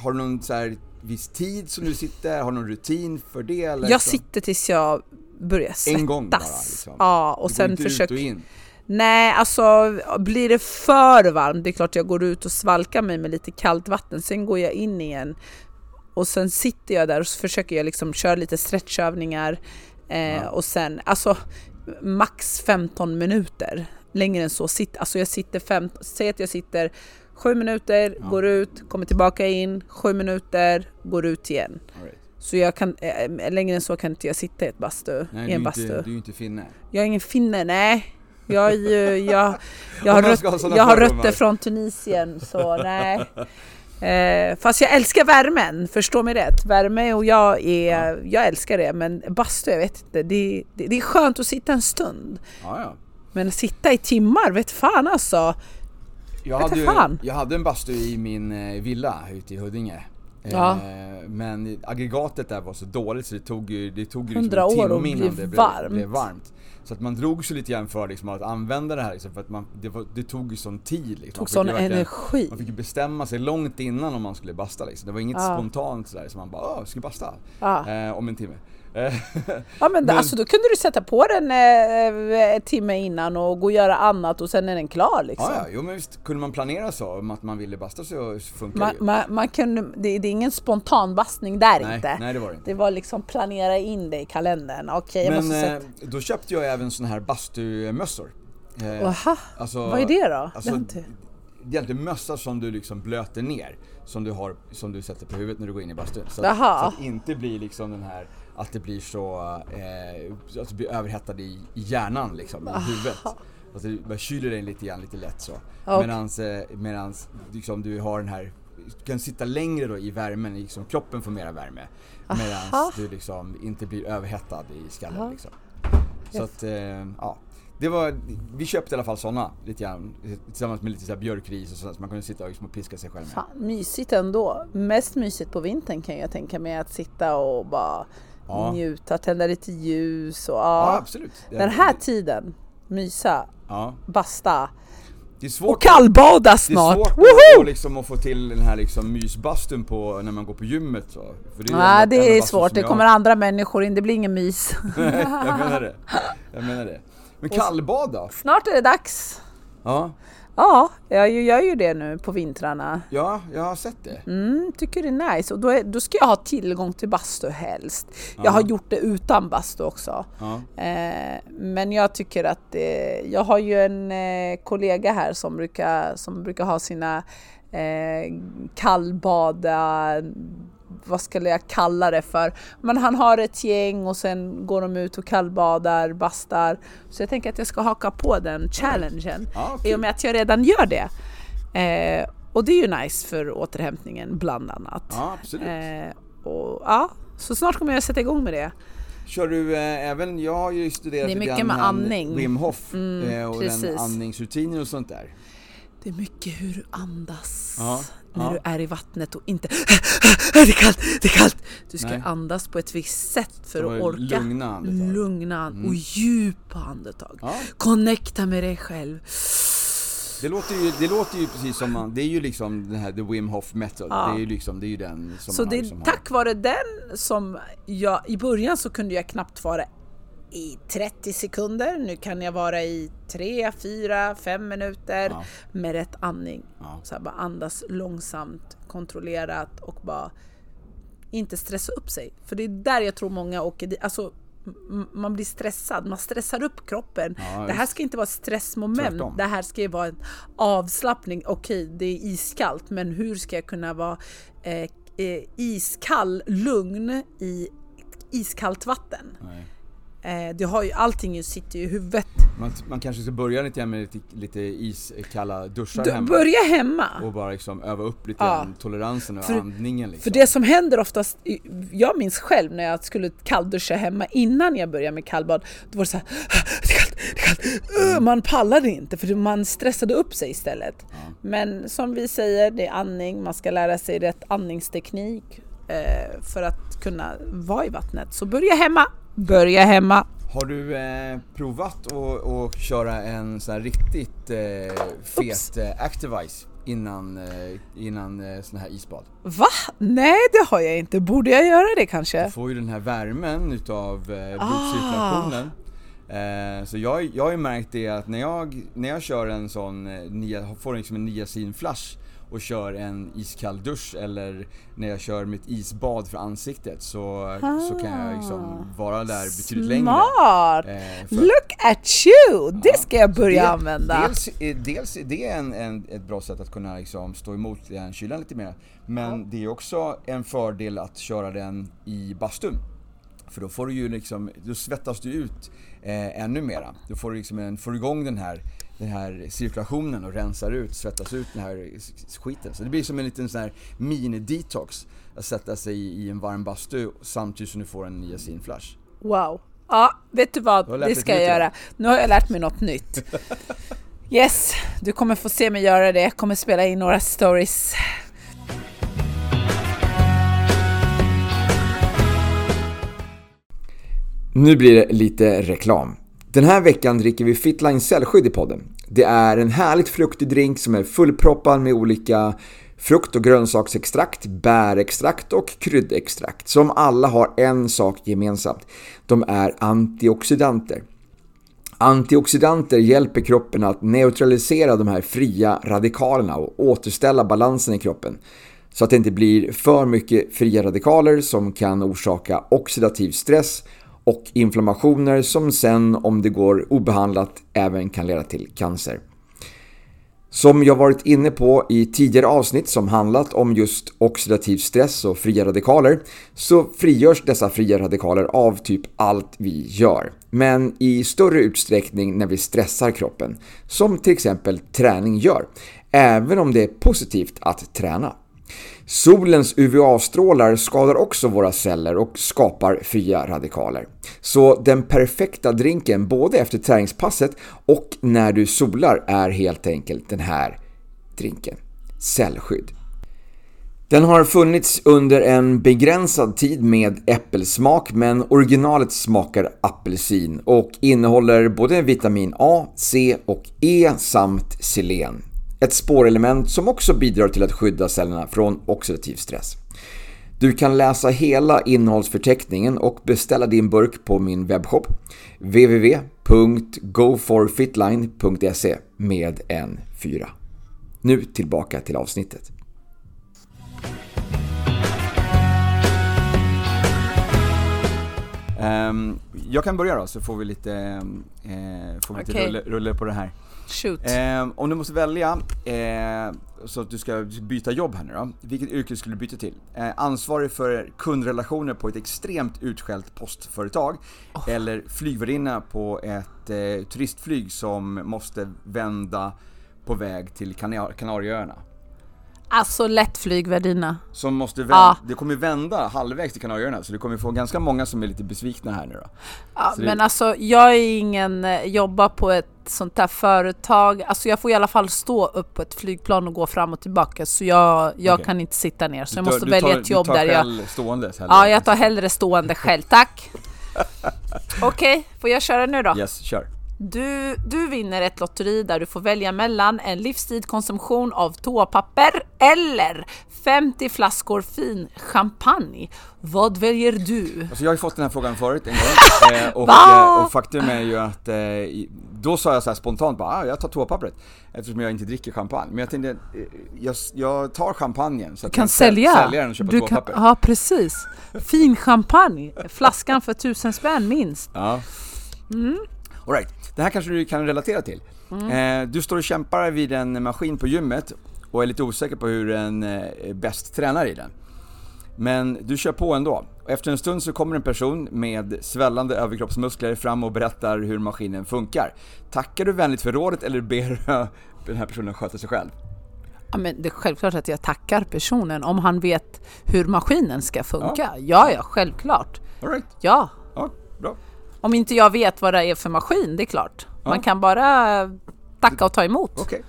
har du någon så här viss tid som du sitter, har du någon rutin för det eller? Jag så? sitter tills jag börjar svettas. En gång bara liksom? Ja, och Du sen försöker... Nej, alltså blir det för varmt, det är klart jag går ut och svalkar mig med lite kallt vatten, sen går jag in igen och sen sitter jag där och så försöker jag liksom köra lite stretchövningar eh, och sen, alltså max 15 minuter. Längre än så, sitt, alltså jag sitter fem, säg att jag sitter sju minuter, går ut, kommer tillbaka in, sju minuter, går ut igen. Så jag kan, eh, längre än så kan inte jag sitta i ett bastu, Nej, i du en ju bastu. inte, du är inte finne. Jag är ingen finne, nej. Jag, är ju, jag, jag, har, röt, ha jag har rötter från Tunisien, så nej. Eh, fast jag älskar värmen, förstå mig rätt. Värme och jag, är, jag älskar det, men bastu, jag vet inte. Det, det, det är skönt att sitta en stund. Ja, ja. Men sitta i timmar, vet fan alltså. Jag hade, fan. jag hade en bastu i min eh, villa ute i Huddinge. Ja. Eh, Men aggregatet där var så dåligt så det tog ju, det tog ju 100 liksom en timme att innan det blev blev varmt. Så att man drog sig lite grann för liksom att använda det här liksom, för att man, det, var, det tog ju sån tid. Liksom. Tog sån energi. Man fick ju bestämma sig långt innan om man skulle basta liksom. Det var inget Ja. spontant sådär som man bara ska basta Ja. eh, om en timme. Eh, Ja men, Men- alltså då kunde du sätta på den eh, en timme innan och gå och göra annat och sen är den klar liksom. ja, ja, jo men visst kunde man planera så om att man ville basta så funkar Man, det ju. man, man kunde, det, det är ingen spontan bastning där Nej, inte. nej, det var det inte. Det var liksom planera in det i kalendern. Okej, jag Men eh, då köpte jag även såna här bastumössor. Eh, Aha, alltså- vad är det då? Alltså, har inte- egentligen mössa som du liksom blöter ner. Som du, har, som du sätter på huvudet när du går in i bastun. Så, så att det inte blir liksom den här, att det blir så, eh, att du blir överhettad i, i hjärnan liksom, i huvudet. Alltså du bara kyler dig lite grann, lite lätt så. Okej. Medans, eh, medans liksom, du har den här, du kan sitta längre då i värmen, liksom, kroppen får mera värme. Aha. Medans du liksom inte blir överhettad i skallen Aha. liksom. Så att, eh, ja. Det var, vi köpte i alla fall sådana lite grann tillsammans med lite så björkris och sånt så man kunde sitta och liksom piska sig själv med. Fan, mysigt ändå. Mest mysigt på vintern kan jag tänka mig att sitta och bara Ja. njuta, tända lite ljus och Ja, ja. absolut. Det- Den här tiden, mysa, Ja. basta Det är och svårt, kallbada det är snart. svårt Woho! att, liksom, att få till den här liksom mysbastun på, när man går på gymmet så. För det är Nej, ändå- det är svårt. Det jag- kommer andra människor in. Det blir ingen mys. jag menar det. Jag menar det. Men kallbad då? Snart är det dags. Ja, Ja, jag gör ju det nu på vintrarna. ja, jag har sett det. Mm, tycker det är nice. Och då, är, då ska jag ha tillgång till bastu helst. Jag har gjort det utan bastu också. Ja. Eh, men jag tycker att eh, jag har ju en eh, kollega här som brukar, som brukar ha sina eh, kallbada, vad skulle jag kalla det för? Men han har ett gäng och sen går de ut och kallbadar, bastar. Så jag tänker att jag ska haka på den challengen Ja, i kul. och med att jag redan gör det. Eh, och det är ju nice för återhämtningen bland annat. Ja, absolut. Eh, och, ja, så snart kommer jag sätta igång med det. Kör du eh, även, jag har ju studerat Det är mycket med andning. Wim Hof Mm, eh, och precis. den andningsrutiner och sånt där. Det är mycket hur du andas Ja, när ja. du är i vattnet och inte det är kallt, det är kallt. Du ska Nej. andas på ett visst sätt för att orka. lugna andetag. Mm. Lugna and- och djupa andetag. Ja. Connecta med dig själv. Det låter, ju, det låter ju precis som man, det är ju liksom den här the Wim Hof method. Ja. Det är ju liksom, det är ju den som Så man det har är liksom har- tack vare den som jag, i början så kunde jag knappt vara i 30 sekunder, nu kan jag vara i 3, 4, 5 minuter Ja. med rätt andning. Ja. Så bara andas långsamt, kontrollerat och bara inte stressa upp sig. För det är där jag tror många åker dit. Alltså, man blir stressad, man stressar upp kroppen. Ja, det här ska inte vara ett stressmoment. Tvärtom. Det här ska ju vara en avslappning. Okej, det är iskallt, men hur ska jag kunna vara eh, eh, iskall, lugn i iskallt vatten? Nej. Eh, det har ju, allting sitter ju i huvudet. Man, man kanske ska börja lite med lite, lite iskalla duschar Du, hemma. börja hemma. Och bara liksom öva upp lite Ja. toleransen och För- andningen liksom. För det som händer oftast, jag minns själv när jag skulle kallduscha hemma innan jag började med kallbad, då var det så här, det är kallt, det är kallt. Uh, man pallade inte för man stressade upp sig istället. Men som vi säger, det är andning, man ska lära sig rätt andningsteknik eh, för att kunna vara i vattnet. Så börja hemma, börja hemma. Har du eh, provat att köra en sån här riktigt eh, fet eh, Activise innan, eh, innan eh, sån här isbad? Va? Nej, det har jag inte. Borde jag göra det kanske? Du får ju den här värmen utav eh, blodcirkulationen. Eh, så jag, jag har ju märkt det att när jag, när jag kör en sån, nia, får liksom en niacinflash och kör en iskall dusch eller när jag kör mitt isbad för ansiktet så, så kan jag liksom vara där betydligt längre. Smart! Eh, för- Look at you! Det ska jag börja det- använda. Dels, dels är det en, en, ett bra sätt att kunna liksom stå emot den kylan lite mer. Men det är också en fördel att köra den i bastun. För då får du ju liksom, då svettas du ut eh, ännu mera. Då får du liksom en, får igång den här, den här cirkulationen och rensar ut, svettas ut den här skiten. Så det blir som en liten sån här mini-detox. Att sätta sig i, en varm bastu samtidigt som du får en niacinflash. Wow. Ja, vet du Du vad? lärt Det ska jag göra. Nu har jag lärt mig något nytt. Yes, du kommer få se mig göra det. Jag kommer spela in några stories. Nu blir det lite reklam. Den här veckan dricker vi Fitline cellskydd i podden. Det är en härligt fruktig drink som är fullproppad med olika frukt och grönsaksextrakt, bärextrakt och kryddextrakt som alla har en sak gemensamt. De är antioxidanter. Antioxidanter hjälper kroppen att neutralisera de här fria radikalerna och återställa balansen i kroppen. Så att det inte blir för mycket fria radikaler som kan orsaka oxidativ stress och inflammationer som sen om det går obehandlat även kan leda till cancer. Som jag varit inne på i tidigare avsnitt som handlat om just oxidativ stress och fria radikaler så frigörs dessa fria radikaler av typ allt vi gör. Men i större utsträckning när vi stressar kroppen, som till exempel träning gör. Även om det är positivt att träna. Solens UVA-strålar skadar också våra celler och skapar fria radikaler. Så den perfekta drinken både efter träningspasset och när du solar är helt enkelt den här drinken. Cellskydd. Den har funnits under en begränsad tid med äppelsmak men originalet smakar apelsin och innehåller både vitamin A, C och E samt selen. Ett spårelement som också bidrar till att skydda cellerna från oxidativ stress. Du kan läsa hela innehållsförteckningen och beställa din burk på min webbshop www.goforfitline.se med en 4. Nu tillbaka till avsnittet. Ehm, jag kan börja då så får vi lite, eh, får vi lite rulle, rulle på det här. Shoot. Ehm, om du måste välja, eh, så att du ska byta jobb här nu då. Vilket yrke skulle du byta till? Eh, ansvarig för kundrelationer på ett extremt utskällt postföretag. Eller flygvärdinna på ett eh, turistflyg som måste vända på väg till Kanar- Kanarieöarna. Alltså lätt flygvärdinna. Som måste vända, Ja. det kommer vända halvvägs till Kanarieöarna så du kommer få ganska många som är lite besvikna här nu då. Ja, Så det- men alltså jag är ingen, eh, jobbar på ett sånt där företag, alltså jag får i alla fall stå upp på ett flygplan och gå fram och tillbaka så jag, jag Okej. kan inte sitta ner så jag Du tar- måste du välja tar- ett jobb du tar där jag... själv ståendes hellre. Ja, jag tar hellre stående själv, tack! Okej, får jag köra nu då? Yes, kör. Du, du vinner ett lotteri där du får välja mellan en livstid konsumtion av toapapper eller 50 flaskor fin champagne. Vad väljer du? Alltså jag har ju fått den här frågan förut en gång, eh, och, eh, och faktum är ju att eh, då sa jag så spontant bara ah, jag tar toapappret eftersom jag inte dricker champagne. Men jag tänkte, jag, jag tar champagnen så att Du kan jag säl- sälja. sälja den och köpa du kan, toapapper. ja, precis. Fin champagne. Flaskan för tusen spänn minst. Ja. All right. Det här kanske du kan relatera till. Eh, du står och kämpar vid en maskin på gymmet och är lite osäker på hur en eh, bäst tränar i den. Men du kör på ändå. Och efter en stund så kommer en person med svällande överkroppsmuskler fram och berättar hur maskinen funkar. Tackar du vänligt för rådet eller ber du den här personen sköta sig själv? Ja, men det är självklart att jag tackar personen om han vet hur maskinen ska funka. Ja, ja, självklart. All right. Ja, Ja, bra. Om inte jag vet vad det är för maskin, det är klart. Man Ja. kan bara tacka och ta emot. Okej.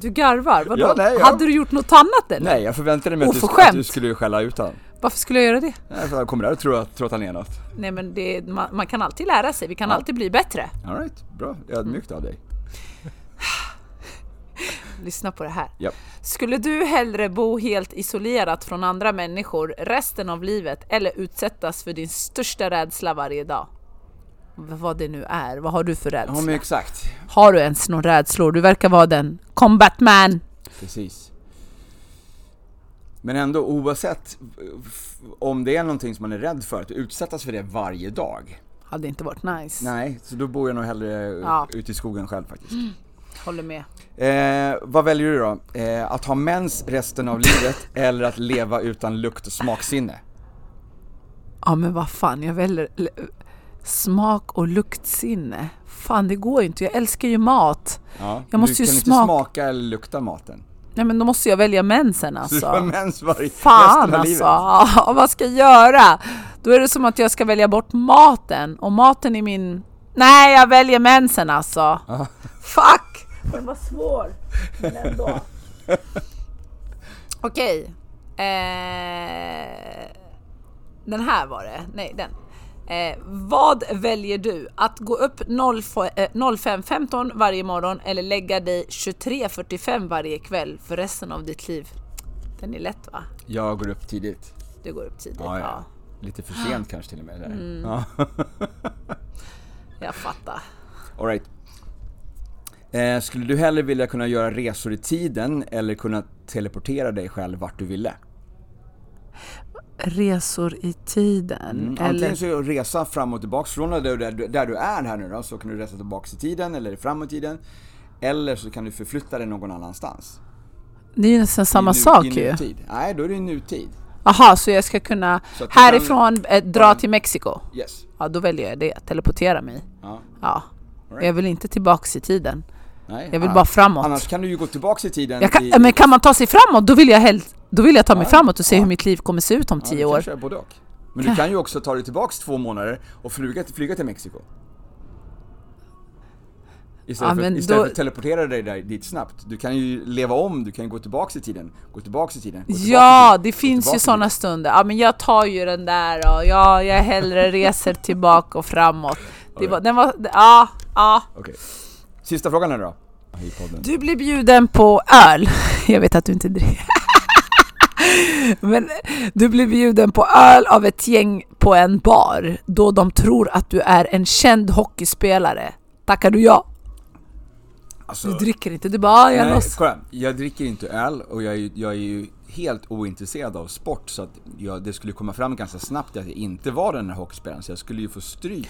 Du garvar, vadå? Ja, nej, ja. Hade du gjort något annat eller? Nej, jag förväntade mig att du, att du skulle skälla ut honom. Varför skulle jag göra det? Nej, för han kommer där och tror att, tror att han är något. Nej men det, man, man kan alltid lära sig, vi kan Ja. alltid bli bättre. All right, bra. Ödmjukt av dig. Lyssna på det här. Japp. Skulle du hellre bo helt isolerat från andra människor resten av livet eller utsättas för din största rädsla varje dag? Vad det nu är, vad har du för rädsla? Ja men exakt. Har du ens någon rädslor? Du verkar vara den combat man. Precis. Men ändå oavsett om det är någonting som man är rädd för, att utsättas för det varje dag. Hade inte varit nice. Nej, så då bor jag nog hellre Ja. ute i skogen själv faktiskt. Håller med. Eh, vad väljer du då? Eh, att ha mens resten av livet eller att leva utan lukt och smaksinne? Ja men vad fan, jag väljer smak och luktsinne. Fan det går ju inte, jag älskar ju mat. Ja. Jag måste du ju kan smaka- inte smaka eller lukta maten. Nej men då måste jag välja mensen Så du har alltså. mens varje, Fan resten av alltså, livet. Ja, vad ska jag göra? Då är det som att jag ska välja bort maten och maten är min... Nej jag väljer mensen alltså. Ja. Fuck! Den var svår, men ändå. Okej. Eh, den här var det. Nej, den. Eh, vad väljer du? Att gå upp 0 f- eh, 05.15 varje morgon eller lägga dig 23.45 varje kväll för resten av ditt liv? Den är lätt va? Jag går upp tidigt. Du går upp tidigt. Ja, Ja, ja. Lite för sent kanske till och med. Där. Mm. Ja. jag fattar. All right. Eh, skulle du hellre vilja kunna göra resor i tiden eller kunna teleportera dig själv vart du ville? Resor i tiden. Mm. eller... Antingen så resa fram och tillbaks från där, där, där du är här nu då, så kan du resa tillbaks i tiden eller framåt i tiden. Eller så kan du förflytta dig någon annanstans. Det är ju nästan samma I nu- sak i ju. nutid. Nej, då är det i nutid. Jaha, så jag ska kunna du härifrån eh, dra bara- till Mexiko? Yes. Ja, då väljer jag det. Teleportera mig. Ja. Ja. Right. Jag vill inte tillbaks i tiden. Nej. Jag vill Ah, bara framåt. Annars kan du ju gå tillbaks i tiden. Jag kan, i, Men kan man ta sig framåt, då vill jag, helt, då vill jag ta mig Ja, framåt och se ja. hur mitt liv kommer se ut om tio du år. kan köra både och. Men du kan ju också ta dig tillbaks två månader och flyga, flyga till Mexiko. Istället, Ja, för, istället då- för att teleportera dig där, dit snabbt. Du kan ju leva om, du kan ju gå tillbaks i tiden, gå tillbaks i tiden. I Ja, tiden, det finns ju sådana stunder. Ja, men jag tar ju den där och ja, jag hellre reser tillbaka och framåt. Det var, den var, ja, ja. Okej. Sista frågan nu då. Du blir bjuden på öl. Jag vet att du inte dricker. Men du blir bjuden på öl av ett gäng på en bar då de tror att du är en känd hockeyspelare. Tackar du ja? Alltså, Du dricker inte, du bara "Ah, jag nej, kolla. Jag dricker inte öl och jag är, ju- jag är ju helt ointresserad av sport så att jag, det skulle komma fram ganska snabbt att jag inte var den där hockeyspelaren så jag skulle ju få stryk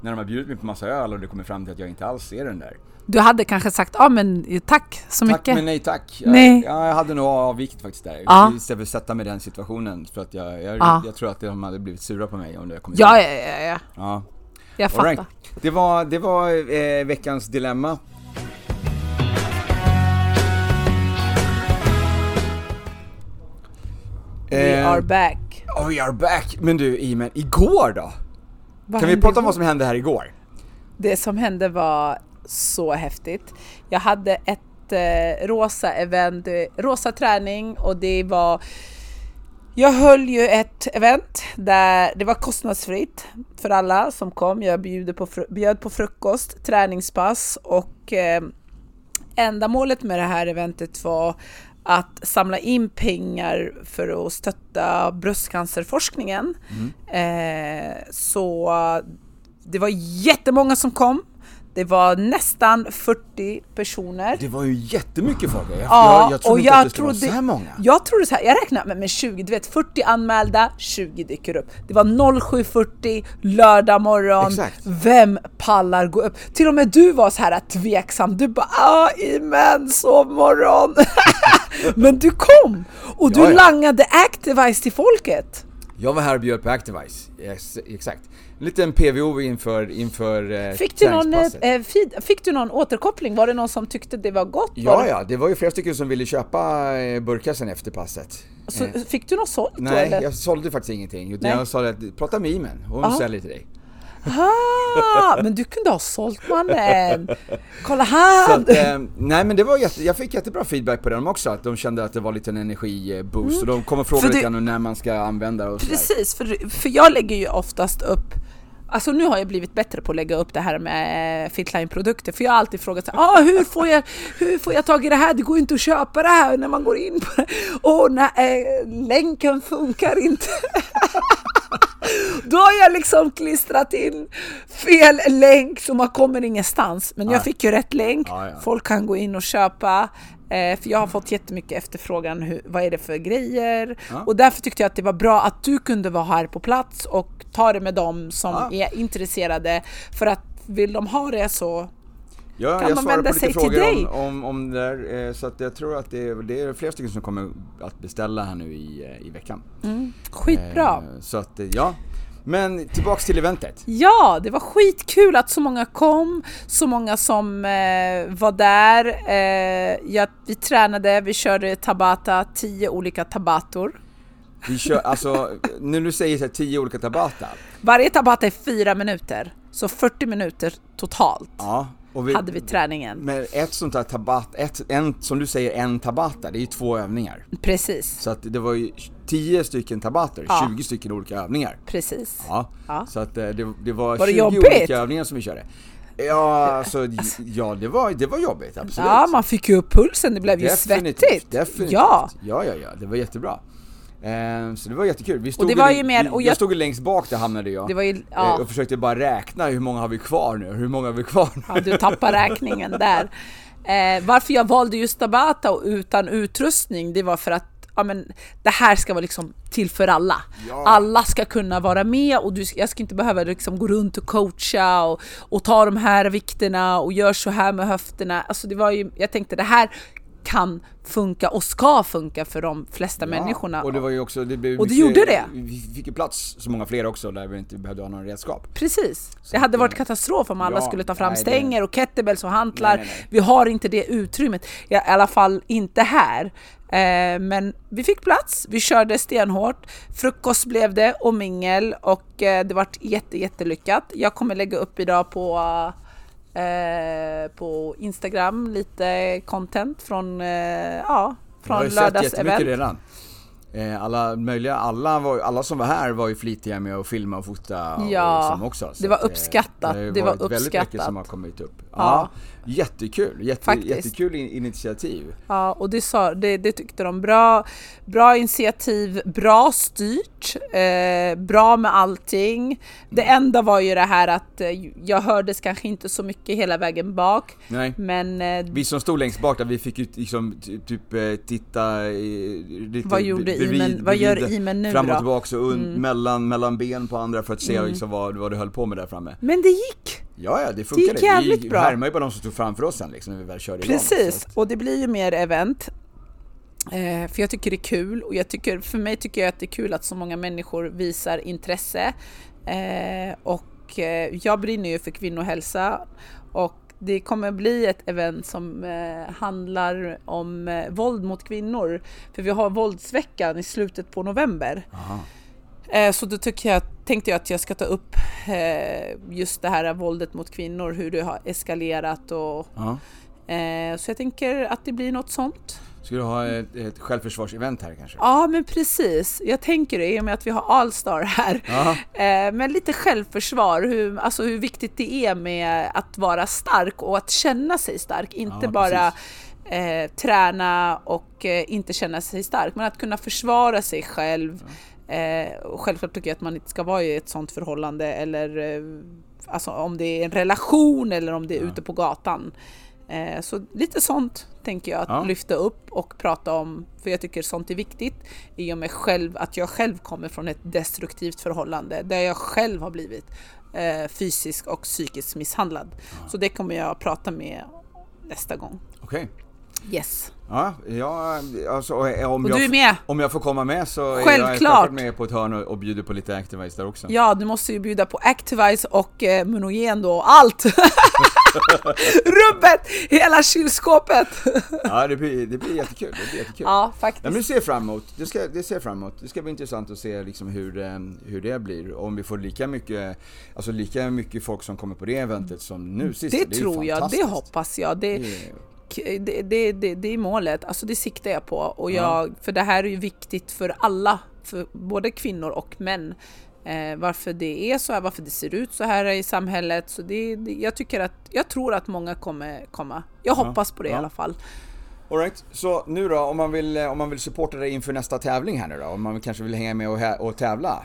när de har bjudit mig på massa öl och det kommer fram till att jag inte alls är den där. Du hade kanske sagt ja men tack så Tack mycket. men nej tack. Jag, Nej. Ja, jag hade nog avvikt faktiskt där. Ja. Istället för att sätta mig i den situationen för att jag, jag, Ja. jag tror att de hade blivit sura på mig om det kom Ja, ja, ja, ja. ja. Jag fattar. right. Det var, det var eh, veckans dilemma. We Eh, are back. Oh, we are back! Men du Imen, igår då? Vad kan vi prata om vad som hände här igår? Det som hände var så häftigt. Jag hade ett eh, rosa event, eh, rosa träning och det var Jag höll ju ett event där det var kostnadsfritt för alla som kom. Jag bjöd på, bjöd på frukost, träningspass och eh, ändamålet med det här eventet var att samla in pengar för att stötta bröstcancerforskningen. Mm. Eh, så det var jättemånga som kom. Det var nästan 40 personer. Det var ju jättemycket folk. Jag, ja, jag, jag trodde och inte jag att det skulle vara så här många. Jag trodde så här, jag räknade med, med 20, du vet 40 anmälda, 20 dyker upp. Det var 07.40 lördag morgon. Exakt. Vem pallar gå upp? Till och med du var så här tveksam. Du bara ah, imen, sovmorgon. Men du kom! Och du Ja, ja. langade Activize till folket. Jag var här och bjöd på Activize, yes, exakt. En liten PVO inför, inför eh, Fick du, någon, eh, eh, feed, fick du någon återkoppling? Var det någon som tyckte det var gott? Var Ja, det, ja, det var ju flera stycken som ville köpa eh, burkar sen efter passet. Så, Eh, fick du något sålt då Nej, eller? jag sålde faktiskt ingenting. Utan Nej. jag sa att prata med Imen, hon Aha. säljer till dig. Ah, men du kunde ha sålt mannen! Kolla här! att, eh, nej men det var jätte, jag fick jättebra feedback på dem också, att de kände att det var lite en energiboost och de kommer fråga Mm. Lite det- grann när man ska använda och sådär. Precis, för, för jag lägger ju oftast upp Alltså nu har jag blivit bättre på att lägga upp det här med Fitline-produkter för jag har alltid frågat så här, ah, hur, får jag, hur får jag tag i det här? Det går ju inte att köpa det här när man går in på det. Åh nej, eh, länken funkar inte. Då har jag liksom klistrat in fel länk så man kommer ingenstans. Men jag Ja. fick ju rätt länk. Ja, ja. Folk kan gå in och köpa. Eh, för jag har fått jättemycket efterfrågan, hur, vad är det för grejer? Ja. Och därför tyckte jag att det var bra att du kunde vara här på plats och ta det med dem som är intresserade. För att vill de ha det så Ja, Kan jag man vända sig till frågor dig? om, om, om det där, eh, så att jag tror att det är, det är flera stycken som kommer att beställa här nu i, eh, i veckan. skitbra. Eh, Så att, ja. Men tillbaks till eventet. Ja, det var skitkul att så många kom, så många som eh, var där. Eh, ja, vi tränade, vi körde tabata, tio olika tabator. Vi kör, alltså, när du säger så här, tio olika tabata. Varje tabata är fyra minuter, så 40 minuter totalt Ja, vi, hade vi träningen. med ett sånt här tabat, ett, en, som du säger, en tabata, det är ju två övningar. Precis, Så att det var ju 10 stycken tabater, Ja. 20 stycken olika övningar. precis. Ja, Ja. så att eh, det, det var, Var det 20 jobbigt? olika övningar som vi körde. Ja, alltså, ja det var, det var jobbigt, absolut. Ja, man fick ju upp pulsen, det blev ju svettigt. Definitivt. Ja, ja, ja, ja, det var jättebra. Eh, så det var jättekul. Vi stod det var ju mer- och jag jag- stod längst bak där hamnade jag. det var ju, Eh, ja, Och försökte bara räkna hur många har vi kvar nu, hur många har vi kvar nu? ja du tappar räkningen där. Eh, varför jag valde just Tabata och utan utrustning, det var för att ja, men, det här ska vara liksom till för alla. Ja. Alla ska kunna vara med och du, jag ska inte behöva liksom gå runt och coacha och, och ta de här vikterna och gör så här med höfterna. Alltså det var ju, jag tänkte det här kan funka och ska funka för de flesta människorna. Och det var ju också, det blev Och det mycket- gjorde det. Vi fick ju plats så många fler också där vi inte behövde ha någon redskap. Precis. Det att, hade varit eh, katastrof om alla ja, skulle ta fram nej, det- stänger och kettlebells och hantlar. Nej, nej. Vi har inte det utrymmet. I alla fall inte här. Eh, men vi fick plats, vi körde stenhårt. Frukost blev det och mingel och eh, det vart jätte, jättelyckat. Jag kommer lägga upp idag på eh, på Instagram lite content från, eh, ja, Jag har från ju sett jättemycket lördagsevent. redan. Eh, Alla möjliga, alla, var, alla som var här var ju flitiga med att filma och fota och Ja, liksom också. Så det var att, eh, uppskattat, ju det var varit väldigt mycket uppskattat. som har kommit upp. Ja, Ja. Jättekul, jätte, Faktiskt. jättekul in, initiativ. Ja, och det, sa, det, det tyckte de. Bra, bra initiativ, bra styrt, eh, bra med allting. Det enda var ju det här att eh, jag hördes kanske inte så mycket hela vägen bak, Nej. men eh, Vi som stod längst bak där, vi fick ju liksom ty- typ eh, titta i, lite Vad gjorde bredvid- Imen- vad gör Imen nu Fram och? Mm. tillbaka och un, mellan, mellan ben på andra för att se liksom vad, vad du höll på med där framme. men det gick! Ja, ja det funkade. gick jävligt vi bra. härmade ju bara de som stod framför oss sen liksom när vi väl körde igång. Precis, Så att- och det blir ju mer event. Eh, för jag tycker det är kul och jag tycker, för mig tycker jag att det är kul att så många människor visar intresse. Eh, och eh, jag brinner ju för kvinnohälsa och det kommer bli ett event som eh, handlar om eh, våld mot kvinnor. För vi har våldsveckan i slutet på november. Aha. Eh, Så då tycker jag, tänkte jag att jag ska ta upp eh, just det här våldet mot kvinnor, hur det har eskalerat och Ja. Eh, så jag tänker att det blir något sånt. Ska du ha ett, ett självförsvarsevent här kanske? Ja, men precis. Jag tänker det i och med att vi har Allstar här. Ja. Eh, men lite självförsvar, hur, alltså hur viktigt det är med att vara stark och att känna sig stark. Inte Ja, bara eh, träna och eh, inte känna sig stark, men att kunna försvara sig själv. Eh, och självklart tycker jag att man inte ska vara i ett sånt förhållande eller eh, alltså om det är en relation eller om det är ute på gatan. Eh, så lite sånt tänker jag att Ja. lyfta upp och prata om, för jag tycker sånt är viktigt i och med själv, att jag själv kommer från ett destruktivt förhållande där jag själv har blivit eh, fysiskt och psykiskt misshandlad. Så det kommer jag prata med nästa gång. Okej. Yes. Ja, ja alltså, om, Och jag, du är med? om jag får komma med så är jag Självklart. självklart med på ett hörn och, och bjuder på lite Activise där också. Ja, du måste ju bjuda på Activise och eh, Munogen då, allt! Rubbet! Hela kylskåpet! Ja, det blir, det blir jättekul. Det blir jättekul. ja, Ja, faktiskt. men det ser fram emot. Det, ska, det ser fram emot. Det ska bli intressant att se liksom hur, eh, hur det blir. Om vi får lika mycket, alltså lika mycket folk som kommer på det eventet som nu sist. Det, ju tror jag, det hoppas jag. Det, Det är- det, det, det, det är målet, alltså det siktar jag på. Och Ja. jag, För det här är ju viktigt för alla, för både kvinnor och män. Eh, varför det är så här, varför det ser ut så här i samhället. Så det, det, jag, tycker att, jag tror att många kommer komma. Jag hoppas på det i ja. alla fall. All right. så nu då om man vill, eh, om man vill supporta dig inför nästa tävling här nu då? Om man kanske vill hänga med och, och tävla?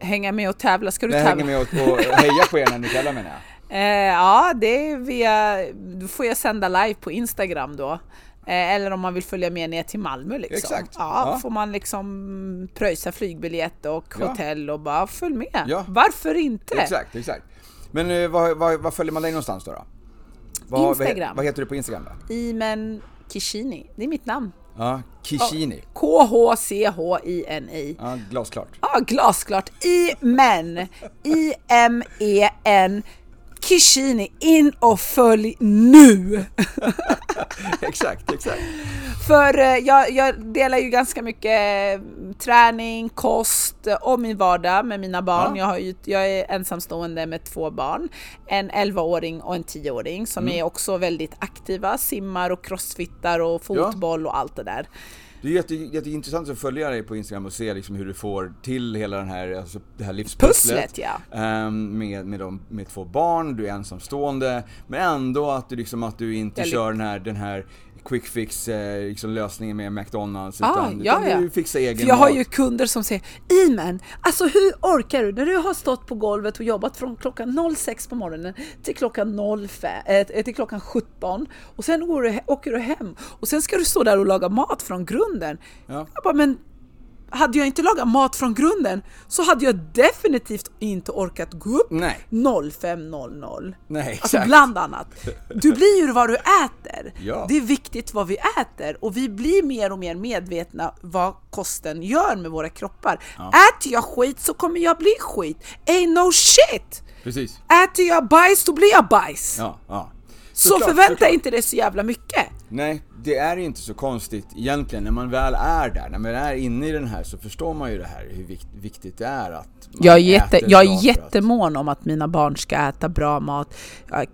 Hänga med och tävla, ska du Nej, tävla? hänga med och, och heja på er när ni tävlar menar jag. Eh, ja, det är via, då får jag sända live på Instagram då. Eh, eller om man vill följa med ner till Malmö liksom. Exakt. Ja, Ja. får man liksom pröjsa flygbiljett och Ja. hotell och bara följ med. Ja. Varför inte? Exakt, exakt. Men eh, vad, vad, vad följer man dig någonstans då? då? Vad, Instagram. Vad, heter du på Instagram då? Imen Kishini, det är mitt namn. Ja, Kishini. K-H-C-H-I-N-I. Ja, glasklart. Ja, glasklart. I-men. I-M-E-N. Kishini, in och följ nu! exakt, exakt. För eh, jag, jag delar ju ganska mycket eh, träning, kost eh, och min vardag med mina barn. Ja. Jag, har ju, jag är ensamstående med två barn, en 11-åring och en 10-åring som Mm. är också väldigt aktiva, simmar och crossfittar och fotboll och allt det där. Det är jätte, jätteintressant att följa dig på Instagram och se liksom hur du får till hela den här, alltså det här livspusslet. Pusslet ja. Ehm, med, med, de, med två barn, du är ensamstående, men ändå att du, liksom, att du inte Jag kör den här, den här quick fix eh, liksom lösningen med McDonalds Ah, utan, ja, utan ja. du fixar egen För jag har mat. ju kunder som säger Imen, alltså hur orkar du när du har stått på golvet och jobbat från klockan 06 på morgonen till klockan 05, eh, till klockan 17 och sen går du, åker du hem och sen ska du stå där och laga mat från grunden. Ja. Jag bara, men hade jag inte lagat mat från grunden så hade jag definitivt inte orkat gå upp Nej, 05.00. nej Alltså bland annat. Du blir ju vad du äter. Ja. Det är viktigt vad vi äter och vi blir mer och mer medvetna vad kosten gör med våra kroppar. Äter jag skit så kommer jag bli skit. Ain't no shit! Precis. Äter jag bajs då blir jag bajs. Ja, ja. så Såklart, förvänta såklart. inte dig så jävla mycket. Nej, det är inte så konstigt egentligen. När man väl är där, när man är inne i den här så förstår man ju det här hur vikt, viktigt det är att man Jag är, jätte, äter jag är att- jättemån om att mina barn ska äta bra mat.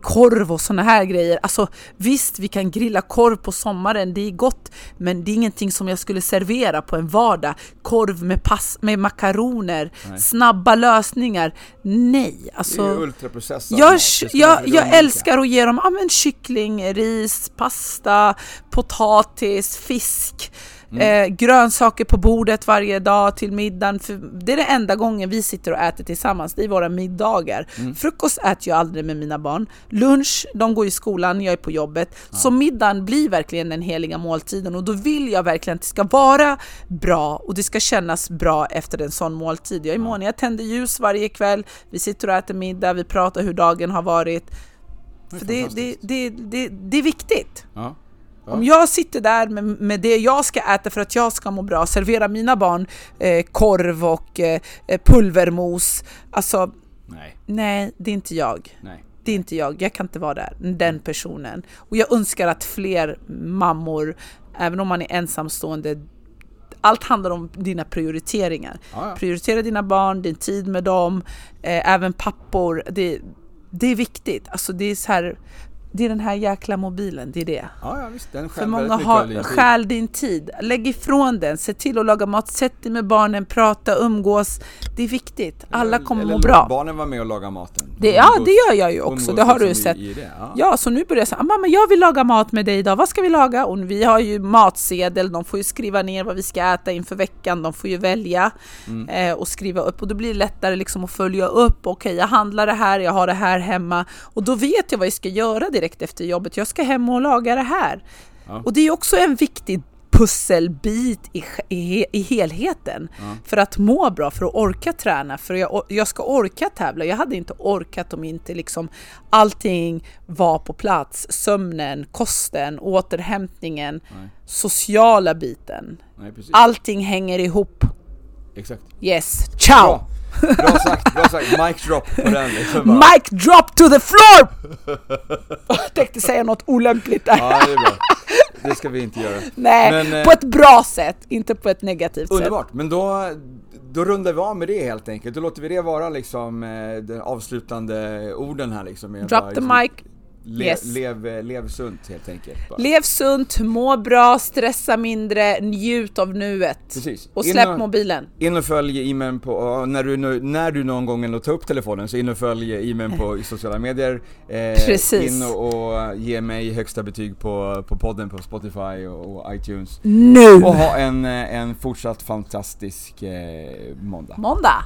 Korv och såna här grejer. Alltså visst, vi kan grilla korv på sommaren, det är gott. Men det är ingenting som jag skulle servera på en vardag. Korv med, pass, med makaroner, snabba lösningar. Nej, Det är alltså. ultraprocessat Jag, jag, jag undvika. älskar att ge dem ja, men kyckling, ris, pasta, potatis, fisk, Mm. eh, grönsaker på bordet varje dag till middagen. För det är det enda gången vi sitter och äter tillsammans, det är våra middagar. Mm. Frukost äter jag aldrig med mina barn. Lunch, de går i skolan, jag är på jobbet. Så middagen blir verkligen den heliga måltiden och då vill jag verkligen att det ska vara bra och det ska kännas bra efter en sån måltid. Jag är mån, jag tänder ljus varje kväll, vi sitter och äter middag, vi pratar hur dagen har varit. Det är det, det, det, det är viktigt. Ja. Ja. Om jag sitter där med, med det jag ska äta för att jag ska må bra, servera mina barn eh, korv och eh, pulvermos. Alltså, Nej, nej, det är inte jag. nej. Det är inte jag. Jag kan inte vara där, den personen. Och jag önskar att fler mammor, även om man är ensamstående, allt handlar om dina prioriteringar. Ja, ja. Prioritera dina barn, din tid med dem, eh, även pappor. Det, det är viktigt. Alltså det är så här, det är den här jäkla mobilen, det är det. Ja, ja visst. Den För många har, din stjäl din tid. Lägg ifrån den, se till att laga mat, sätt dig med barnen, prata, umgås. Det är viktigt. Alla kommer eller må bra. barnen vara med och laga maten. Det, ja, det gör jag ju också. Det har du liksom sett. Det. Ja. Ja, så nu börjar jag säga, mamma jag vill laga mat med dig idag, vad ska vi laga? Och vi har ju matsedel, de får ju skriva ner vad vi ska äta inför veckan, de får ju välja Mm. eh, och skriva upp och då blir det lättare liksom att följa upp, okej jag handlar det här, jag har det här hemma och då vet jag vad jag ska göra direkt efter jobbet, jag ska hem och laga det här. Ja. Och det är också en viktig pusselbit i, i, i helheten för att må bra, för att orka träna, för jag, jag ska orka tävla. Jag hade inte orkat om inte liksom allting var på plats. Sömnen, kosten, återhämtningen, Nej. sociala biten. Nej. Allting hänger ihop. Exakt. Yes, ciao! Bra. Bra sagt, bra sagt. Mic drop på den liksom bara. Mic drop to the floor! jag tänkte säga något olämpligt där. Ja, det är bra. Det ska vi inte göra. Nej, Men, eh, på ett bra sätt, inte på ett negativt sätt. Underbart, men då, då rundar vi av med det helt enkelt. Då låter vi det vara liksom eh, de avslutande orden här liksom. Drop bara the liksom, mic. Le, Yes. lev, lev sunt helt enkelt. Bara. Lev sunt, må bra, stressa mindre, njut av nuet. Precis. Och In släpp och- mobilen. In och följ e-mail på, när du, när du någon gång ändå tar upp telefonen så in och följ e-mail på sociala medier. Eh, Precis. In och, och ge mig högsta betyg på, på podden på Spotify och, och iTunes. Nu! Och ha en, eh, en fortsatt fantastisk eh, måndag. Måndag!